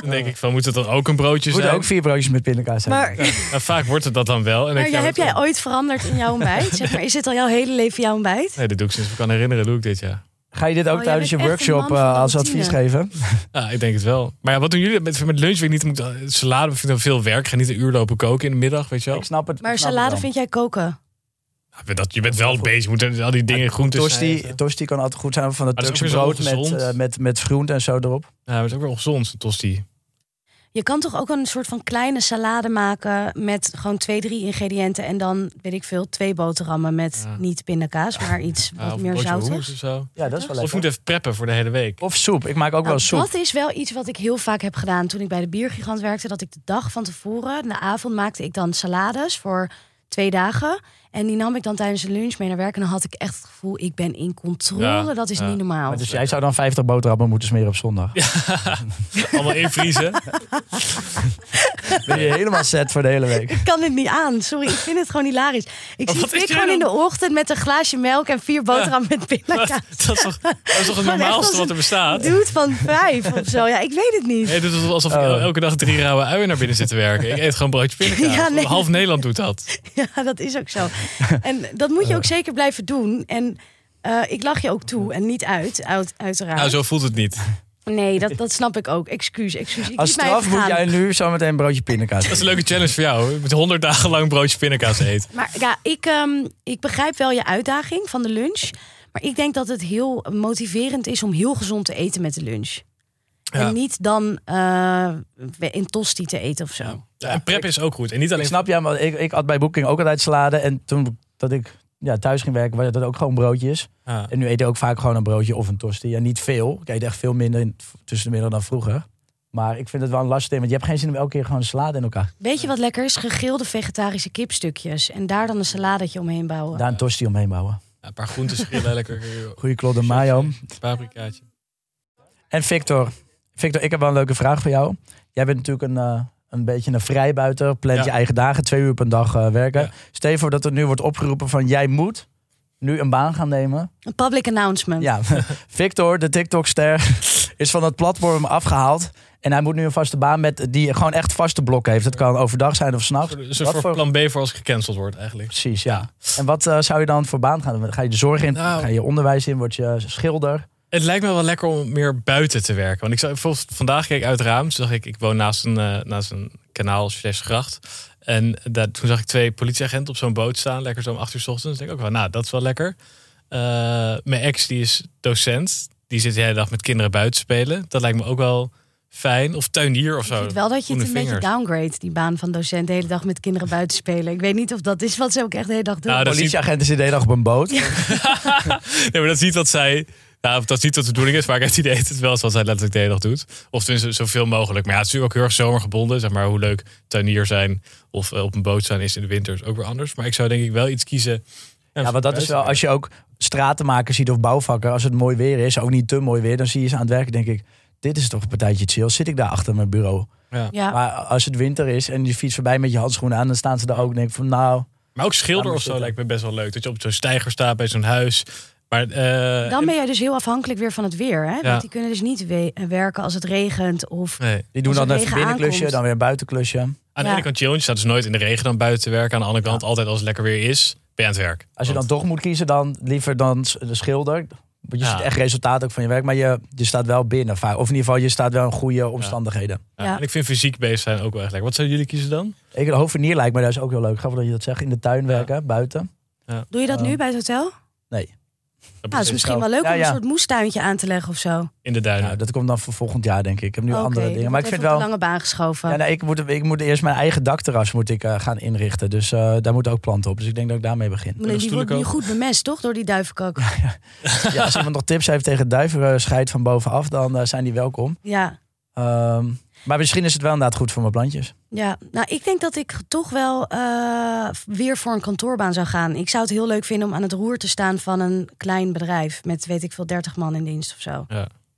Dan denk ik van, moet het dan ook een broodje Moet zijn? ook vier broodjes met pindakaas zijn. Maar, Nou, vaak wordt het dat dan wel. En maar ik, ja, heb jij ooit veranderd in jouw ontbijt? Zeg maar, is dit al jouw hele leven jouw ontbijt? Nee, dat doe ik sinds ik me kan herinneren, doe ik dit, ja. Ga je dit ook Oh, tijdens je workshop eh, als advies geven? Ja, ik denk het wel. Maar ja, wat doen jullie met, met lunch? Weet ik niet, moet, salade vind ik dan veel werk. Ga niet een uur lopen koken in de middag, weet je wel. Ik snap het. Maar snap het salade vind jij koken? Ja, dat, je bent wel bezig, je moet al die dingen, groenten Tosti, tosti kan altijd goed zijn van het Turkse brood zo met, eh, met, met groente en zo erop. Ja, maar het is ook wel gezond, een tosti. Je kan toch ook een soort van kleine salade maken met gewoon twee, drie ingrediënten. En dan, weet ik veel, twee boterhammen met Ja. niet pindakaas, maar iets Ja, wat of meer zoutig. of zo. Ja, dat is wel Of je moet lekker. even preppen voor de hele week. Of soep. Ik maak ook wel Nou, soep. dat is wel iets wat ik heel vaak heb gedaan toen ik bij de biergigant werkte. Dat ik de dag van tevoren, in de avond, maakte ik dan salades voor twee dagen. En die nam ik dan tijdens de lunch mee naar werk. En dan had ik echt het gevoel, ik ben in controle. Ja, dat is ja. niet normaal. Maar dus jij zou dan 50 boterhammen moeten smeren op zondag. Allemaal invriezen. Ben je helemaal set voor de hele week. Ik kan het niet aan. Sorry, ik vind het gewoon hilarisch. Ik Maar zie ik gewoon in de ochtend met een glaasje melk en vier boterhammen met pindakaas. dat, is toch, dat is toch het normaalste als wat er bestaat? Dude van vijf of zo. Ja, ik weet het niet. Nee, dit is alsof ik Oh. elke dag drie rauwe uien naar binnen zit te werken. Ik eet gewoon broodje pindakaas. Ja, nee. Half Nederland doet dat. Ja, dat is ook zo. En dat moet je ook zeker blijven doen. En eh, ik lach je ook toe en niet uit, uit uiteraard. Nou, zo voelt het niet. Nee, dat, dat snap ik ook. Excuus, excuus. Ik Als straf moet jij nu zometeen een broodje pindakaas Dat is een leuke challenge voor jou. Je moet 100 dagen lang broodje pindakaas eten. Maar ja, ik, ehm, ik begrijp wel je uitdaging van de lunch. Maar ik denk dat het heel motiverend is om heel gezond te eten met de lunch. Ja. En niet dan eh, in tosti te eten of zo. Ja, en prep is ook goed. En niet Ik alleen snap jij, maar ik, ik had bij Booking ook altijd salade. En toen dat ik ja, thuis ging werken, was dat ook gewoon broodjes. Ja. En nu eet ik ook vaak gewoon een broodje of een tosti. En niet veel. Ik eet echt veel minder in- tussen de middag dan vroeger. Maar ik vind het wel een lastig ding, want je hebt geen zin om elke keer gewoon een salade in elkaar. Weet je wat lekker is? Gegrilde vegetarische kipstukjes. En daar dan een saladetje omheen bouwen. Daar een tosti omheen bouwen. Ja, een paar groenten schillen, lekker Goeie klodder mayo. paprikaatje. En Victor. Victor, ik heb wel een leuke vraag voor jou. Jij bent natuurlijk een, eh, een beetje een vrijbuiter. Plant Ja. je eigen dagen, twee uur per dag eh, werken. Ja. Stel je voor dat er nu wordt opgeroepen van jij moet nu een baan gaan nemen. Een public announcement. Ja, Victor, de TikTok-ster, is van het platform afgehaald. En hij moet nu een vaste baan met die gewoon echt vaste blokken heeft. Het kan overdag zijn of s'nachts. Een soort Wat voor voor- plan B voor als gecanceld word eigenlijk. Precies, ja. En wat eh, zou je dan voor baan gaan doen? Ga je de zorg in? Nou. Ga je onderwijs in? Word je schilder? Het lijkt me wel lekker om meer buiten te werken. Want ik zag bijvoorbeeld vandaag keek ik uit het raam. Toen zag ik, ik woon naast een, eh, naast een kanaal slash gracht. En daar, toen zag ik twee politieagenten op zo'n boot staan. Lekker zo om acht uur 's ochtends. denk ik ook wel, nou, dat is wel lekker. Eh, mijn ex, die is docent. Die zit de hele dag met kinderen buiten spelen. Dat lijkt me ook wel fijn. Of tuinier of Ik zo. vind wel dat je het een beetje downgrade, die baan van docent, de hele dag met kinderen buiten spelen. Ik weet niet of dat is wat ze ook echt de hele dag doen. Nou, Politieagenten zitten de hele dag op een boot. Nee, maar dat is niet wat zij. Nou, dat is niet wat de bedoeling is, maar ik heb het idee dat het wel wat zij letterlijk de hele dag doet. Of tenminste zoveel mogelijk. Maar ja, het is natuurlijk ook heel erg zomergebonden. Zeg maar hoe leuk tuinier zijn of eh, op een boot zijn is in de winter is ook weer anders. Maar ik zou denk ik wel iets kiezen. Ja, want dat is wel, als je ook stratenmakers ziet of bouwvakken, als het mooi weer is, ook niet te mooi weer, dan zie je ze aan het werk, denk ik, dit is toch een partijtje chill. Zit ik daar achter mijn bureau? ja. Maar als het winter is en je fietst voorbij met je handschoenen aan, dan staan ze daar ook en denk ik van, nou, Maar ook schilder of zo lijkt me best wel leuk. Dat je op zo'n steiger staat bij zo'n huis. Maar eh, Dan ben je dus heel afhankelijk weer van het weer. Hè? Ja. Want die kunnen dus niet we- werken als het regent. Of nee. die doen dan een regen binnenklusje, aankomt. dan weer een buitenklusje. Aan de Ja. ene kant je staat dus nooit in de regen dan buiten te werken. Aan de andere kant altijd als het lekker weer is, ben je aan het werk. Als je dan toch moet kiezen, dan liever dan de schilder. Want je Ja. ziet echt resultaat ook van je werk, maar je, je staat wel binnen vaak. Of in ieder geval, je staat wel in goede omstandigheden. ja. Ja. En ik vind fysiek bezig zijn ook wel echt lekker. Wat zouden jullie kiezen dan? Ik, de hoofdvernier lijkt me dus ook heel leuk. Grappig dat je dat zegt. In de tuin werken, buiten. doe je dat Oh. nu bij het hotel? Nee. Nou, het is misschien wel leuk Ja, om ja. een soort moestuintje aan te leggen of zo. In de duinen. Nou, dat komt dan voor volgend jaar, denk ik. Ik heb nu andere dat dingen. Maar ik vind wel. lange baan geschoven. Ja, nee, ik, moet, ik moet eerst mijn eigen dakterras moet ik, eh, gaan inrichten. Dus eh, daar moeten ook planten op. Dus ik denk dat ik daarmee begin. Maar nee, die wordt nu goed bemest, toch? Door die duivenkak. Ja, als iemand nog tips heeft tegen duivenscheid van bovenaf, dan eh, zijn die welkom. Ja. Ehm, maar misschien is het wel inderdaad goed voor mijn plantjes. Ja, nou, ik denk dat ik toch wel eh, weer voor een kantoorbaan zou gaan. Ik zou het heel leuk vinden om aan het roer te staan van een klein bedrijf met, weet ik veel, 30 man in dienst of zo.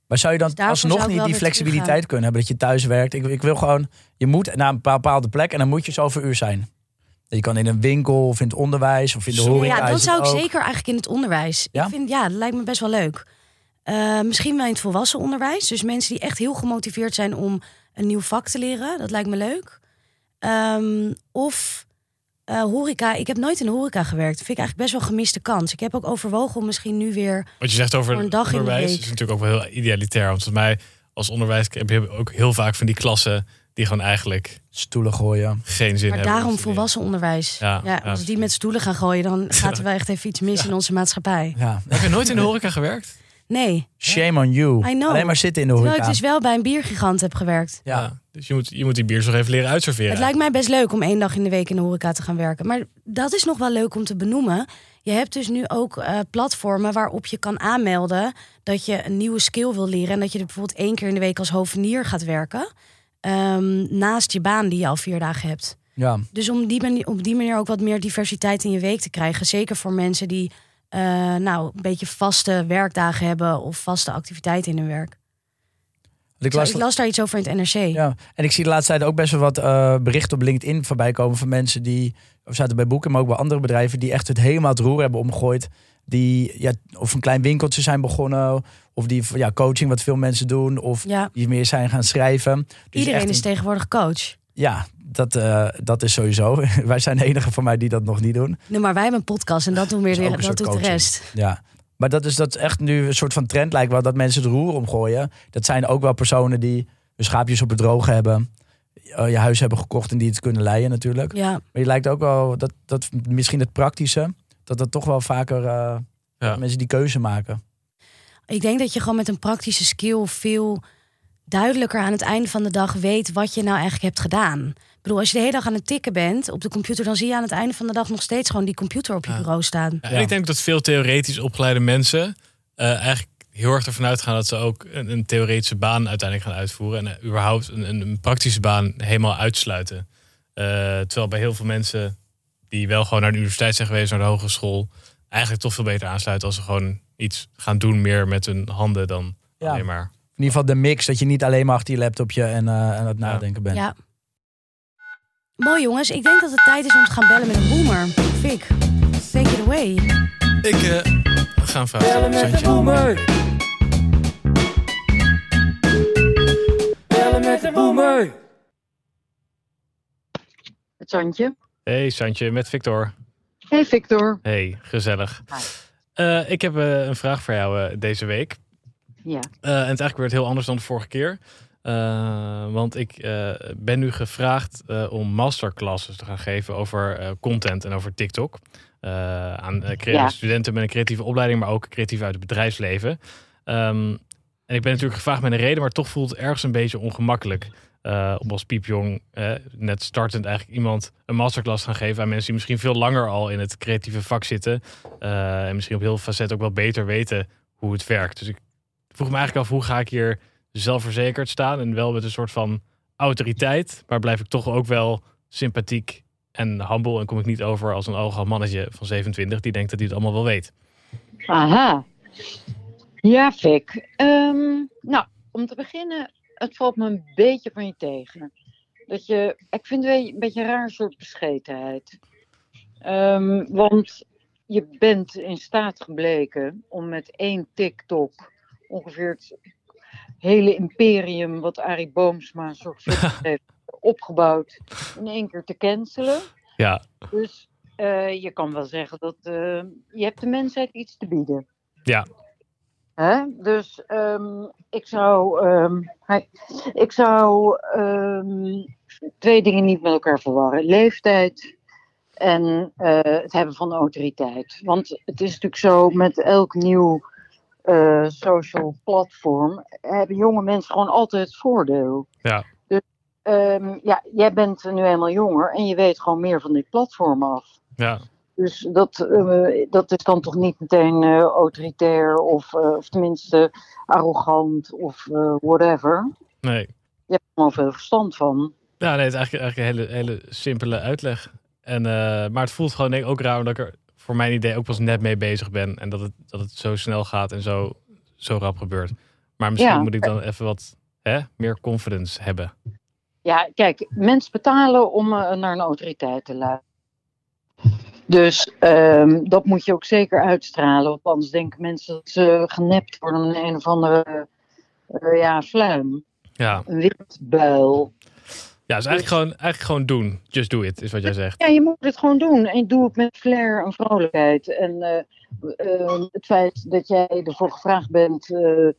Maar zou je dan Dus alsnog niet die flexibiliteit kunnen hebben dat je thuis werkt? Ik, ik wil gewoon, je moet naar een bepaalde plek en dan moet je zoveel uur zijn. Je kan in een winkel of in het onderwijs of in de horeca. Ja, dan het zou ik ook. zeker eigenlijk in het onderwijs. Ja? Ik vind, ja, dat lijkt me best wel leuk. Eh, misschien wel in het volwassen onderwijs. Dus mensen die echt heel gemotiveerd zijn om een nieuw vak te leren. Dat lijkt me leuk. Ehm, of eh, horeca. Ik heb nooit in de horeca gewerkt. Dat vind ik eigenlijk best wel een gemiste kans. Ik heb ook overwogen om misschien nu weer... Wat je zegt over een dag in de onderwijs week. is natuurlijk ook wel heel idealitair. Want volgens mij als onderwijs heb je ook heel vaak van die klassen die gewoon eigenlijk Stoelen gooien. geen zin Maar hebben. daarom volwassen onderwijs. Ja, Ja, ja, als die met stoelen gaan gooien, dan gaat er wel echt even iets mis in onze maatschappij. Ja. Heb je nooit in de horeca gewerkt? Nee, Shame on you. I know. Alleen maar zitten in de terwijl horeca. ik dus wel bij een biergigant heb gewerkt. Ja. Dus je moet, je moet die biers nog even leren uitserveren. Het lijkt mij best leuk om één dag in de week in de horeca te gaan werken. Maar dat is nog wel leuk om te benoemen. Je hebt dus nu ook eh, platformen waarop je kan aanmelden dat je een nieuwe skill wil leren. En dat je er bijvoorbeeld één keer in de week als hovenier gaat werken. ehm, naast je baan die je al vier dagen hebt. ja. Dus om die manier, op die manier ook wat meer diversiteit in je week te krijgen. Zeker voor mensen die eh, nou, een beetje vaste werkdagen hebben of vaste activiteiten in hun werk. Ik las, ik las daar iets over in het NRC. ja. En ik zie de laatste tijd ook best wel wat eh, berichten op LinkedIn voorbij komen van mensen die, of zaten bij boeken, maar ook bij andere bedrijven, die echt het helemaal het roer hebben omgegooid. Die ja, of een klein winkeltje zijn begonnen, of die ja, coaching wat veel mensen doen, of Ja, die meer zijn gaan schrijven. Dus iedereen echt is tegenwoordig coach. Ja, dat, eh, dat is sowieso. Wij zijn de enige van mij die dat nog niet doen. Nee, maar wij hebben een podcast en dat doen weer Dat de, een dat doet de rest. Ja. Maar dat is, dat is echt nu een soort van trend lijkt wel dat mensen het roer omgooien. Dat zijn ook wel personen die hun schaapjes op het droog hebben. eh, je huis hebben gekocht en die het kunnen leiden natuurlijk. Ja, Maar je lijkt ook wel dat, dat misschien het praktische, dat dat toch wel vaker eh, Ja. mensen die keuze maken. ik denk dat je gewoon met een praktische skill veel duidelijker aan het einde van de dag weet wat je nou eigenlijk hebt gedaan. Ik bedoel, als je de hele dag aan het tikken bent op de computer, dan zie je aan het einde van de dag nog steeds gewoon die computer op je Ja. bureau staan. Ja, en Ja. ik denk dat veel theoretisch opgeleide mensen eh, eigenlijk heel erg ervan uitgaan dat ze ook een, een theoretische baan uiteindelijk gaan uitvoeren. En eh, überhaupt een, een, een praktische baan helemaal uitsluiten. Eh, terwijl bij heel veel mensen die wel gewoon naar de universiteit zijn geweest, naar de hogeschool, eigenlijk toch veel beter aansluiten als ze gewoon iets gaan doen meer met hun handen dan Ja. alleen maar. In ieder geval de mix, dat je niet alleen maar achter je laptopje en eh, aan het nadenken bent. Ja. Mooi jongens, ik denk dat het tijd is om te gaan bellen met een boomer. Fik, take it away. Ik eh, ga een vraag stellen. Santje. Het Santje. Hey Santje, met Victor. Hey Victor. Hey, gezellig. Hi. Eh, ik heb eh, een vraag voor jou eh, deze week. Ja. Eh, en het is eigenlijk weer heel anders dan de vorige keer. Eh, want ik eh, ben nu gevraagd eh, om masterclasses te gaan geven over content en over TikTok. Aan creatieve Ja. studenten met een creatieve opleiding, maar ook creatief uit het bedrijfsleven. Ehm, en ik ben natuurlijk gevraagd met een reden, maar toch voelt het ergens een beetje ongemakkelijk. om als piepjong, net startend eigenlijk iemand een masterclass te gaan geven aan mensen die misschien veel langer al in het creatieve vak zitten. en misschien op heel veel facetten ook wel beter weten hoe het werkt. Dus ik vroeg me eigenlijk af, hoe ga ik hier zelfverzekerd staan en wel met een soort van autoriteit, maar blijf ik toch ook wel sympathiek en humble en kom ik niet over als een arrogant mannetje van 27 die denkt dat hij het allemaal wel weet. Aha. Ja, Vic. Ehm, nou, om te beginnen, het valt me een beetje van je tegen. Dat je, ik vind het een beetje een raar soort bescheidenheid. Ehm, want je bent in staat gebleken om met één TikTok ongeveer hele imperium wat Arie Boomsma zorgvuldig heeft opgebouwd in één keer te cancelen. Ja, Dus eh, je kan wel zeggen dat eh, je hebt de mensheid iets te bieden. Ja. Hè? Dus ehm, ik zou, ehm, hij- ik zou ehm, twee dingen niet met elkaar verwarren. Leeftijd En eh, het hebben van autoriteit. Want het is natuurlijk zo met elk nieuw eh, social platform hebben jonge mensen gewoon altijd het voordeel. Ja. Dus ehm, ja, jij bent nu eenmaal jonger en je weet gewoon meer van dit platform af. Ja, Dus dat, eh, dat is dan toch niet meteen eh, autoritair of, of tenminste arrogant of whatever. nee. Je hebt er gewoon veel verstand van. Ja, nee, het is eigenlijk, eigenlijk een hele, hele simpele uitleg. En, maar het voelt gewoon denk ik ook raar omdat ik er voor mijn idee ook pas net mee bezig ben. En dat het, dat het zo snel gaat en zo, zo rap gebeurt. Maar misschien Ja. moet ik dan even wat hè, meer confidence hebben. Ja, kijk, mensen betalen om eh, naar een autoriteit te luisteren. Dus ehm, dat moet je ook zeker uitstralen. Want anders denken mensen dat ze genept worden met een of andere eh, ja, fluim. Ja, Een witbuil. Ja dus eigenlijk gewoon, eigenlijk gewoon doen. Just do it, is wat jij zegt. Ja, je moet het gewoon doen. En doe het met flair en vrolijkheid. En eh, eh, het feit dat jij ervoor gevraagd bent, eh,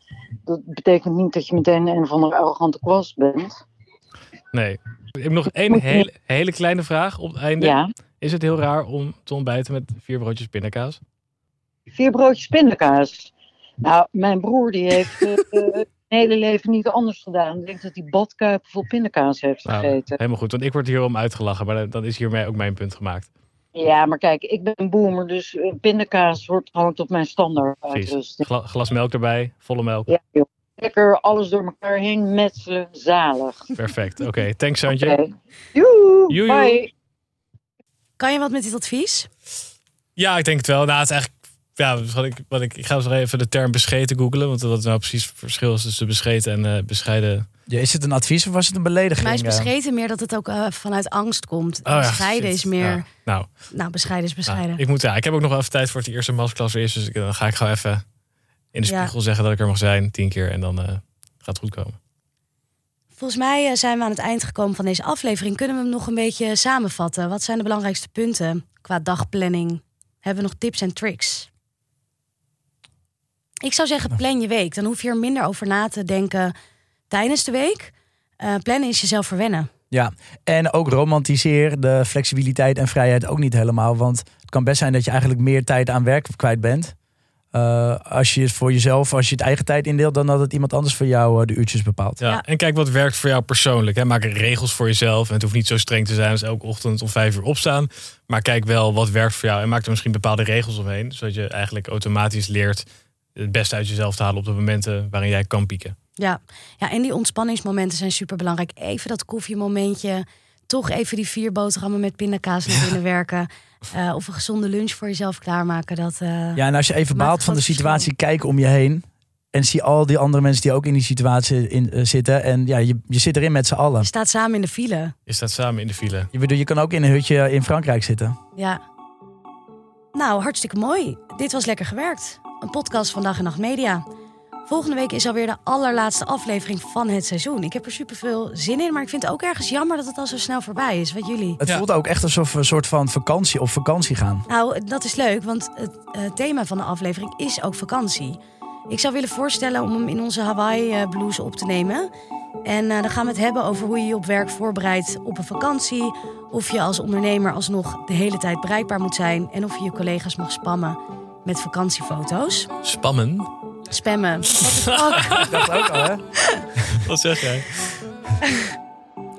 dat betekent niet dat je meteen een of andere arrogante kwast bent. Nee. Ik heb nog één hele, hele kleine vraag op het einde. Ja, Is het heel raar om te ontbijten met vier broodjes pindakaas? vier broodjes pindakaas. Nou, mijn broer die heeft hele leven niet anders gedaan. Ik denk dat hij badkuipen vol pindakaas heeft Nou, gegeten. helemaal goed, want ik word hierom uitgelachen. Maar dan is hiermee ook mijn punt gemaakt. Ja, maar kijk, ik ben een boomer, dus eh, pindakaas wordt gewoon tot mijn standaard uitrusting. Gla- glas melk erbij, volle melk. Ja, joh. Lekker alles door elkaar heen metselen, zalig. Perfect. Oké, thanks Santje. Joe, joe. bye. Kan je wat met dit advies? Ja, ik denk het wel. Nou, het is eigenlijk. Ja, wat ik, wat ik, ik ga eens nog even de term bescheten googelen. Want wat nou precies het verschil is tussen bescheten en eh, bescheiden. Ja, is het een advies of was het een belediging? Mij is bescheten meer dat het ook eh, vanuit angst komt. Oh bescheiden is meer... Ja, nou, Nou, bescheiden is bescheiden. nou, ik, moet, ja, ik heb ook nog wel even tijd voor het eerste masterclass is. Dus ik- dan ga ik gewoon even in de Ja. spiegel zeggen dat ik er mag zijn. Tien keer. En dan eh, gaat het goed komen. Volgens mij zijn we aan het eind gekomen van deze aflevering. Kunnen we hem nog een beetje samenvatten? Wat zijn de belangrijkste punten qua dagplanning? Hebben we nog tips en tricks? Ik zou zeggen, plan je week. Dan hoef je er minder over na te denken tijdens de week. Eh, plannen is jezelf verwennen. Ja, en ook romantiseer de flexibiliteit en vrijheid ook niet helemaal. Want het kan best zijn dat je eigenlijk meer tijd aan werk kwijt bent. Eh, als je het voor jezelf, als je het eigen tijd indeelt, dan dat het iemand anders voor jou eh, de uurtjes bepaalt. Ja. Ja. En kijk wat werkt voor jou persoonlijk. Hè. Maak regels voor jezelf. En het hoeft niet zo streng te zijn als elke ochtend om vijf uur opstaan. Maar kijk wel wat werkt voor jou. En maak er misschien bepaalde regels omheen. Zodat je eigenlijk automatisch leert het beste uit jezelf te halen op de momenten waarin jij kan pieken. Ja. ja, en die ontspanningsmomenten zijn super belangrijk. Even dat koffiemomentje. Toch even die vier boterhammen met pindakaas naar binnen werken. Eh, of een gezonde lunch voor jezelf klaarmaken. Dat, eh, Ja, en als je even baalt van de situatie, kijk om je heen. En zie al die andere mensen die ook in die situatie in, eh, zitten. En ja, je, je zit erin met z'n allen. Je staat samen in de file. Je staat samen in de file. Je, bedoel, je kan ook in een hutje in Frankrijk zitten. Ja. Nou, hartstikke mooi. Dit was Lekker Gewerkt. Een podcast van Dag en Nacht Media. Volgende week is alweer de allerlaatste aflevering van het seizoen. Ik heb er super veel zin in, maar ik vind het ook ergens jammer dat het al zo snel voorbij is. Wat jullie? Het Ja. voelt ook echt alsof we een soort van vakantie op vakantie gaan. Nou, dat is leuk, want het eh, thema van de aflevering is ook vakantie. Ik zou willen voorstellen om hem in onze Hawaii eh, blues op te nemen. En eh, dan gaan we het hebben over hoe je je op werk voorbereidt op een vakantie. Of je als ondernemer alsnog de hele tijd bereikbaar moet zijn. En of je je collega's mag spammen met vakantiefoto's. Spammen? Spammen. Fuck? Dat ook al, hè? Wat zeg jij?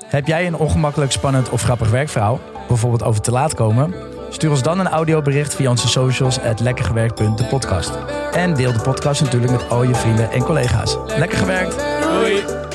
Heb jij een ongemakkelijk, spannend of grappig werkverhaal? Bijvoorbeeld over te laat komen? Stuur ons dan een audiobericht via onze socials at lekkergewerkt.de podcast. En deel de podcast natuurlijk met al je vrienden en collega's. Lekker gewerkt! Doei!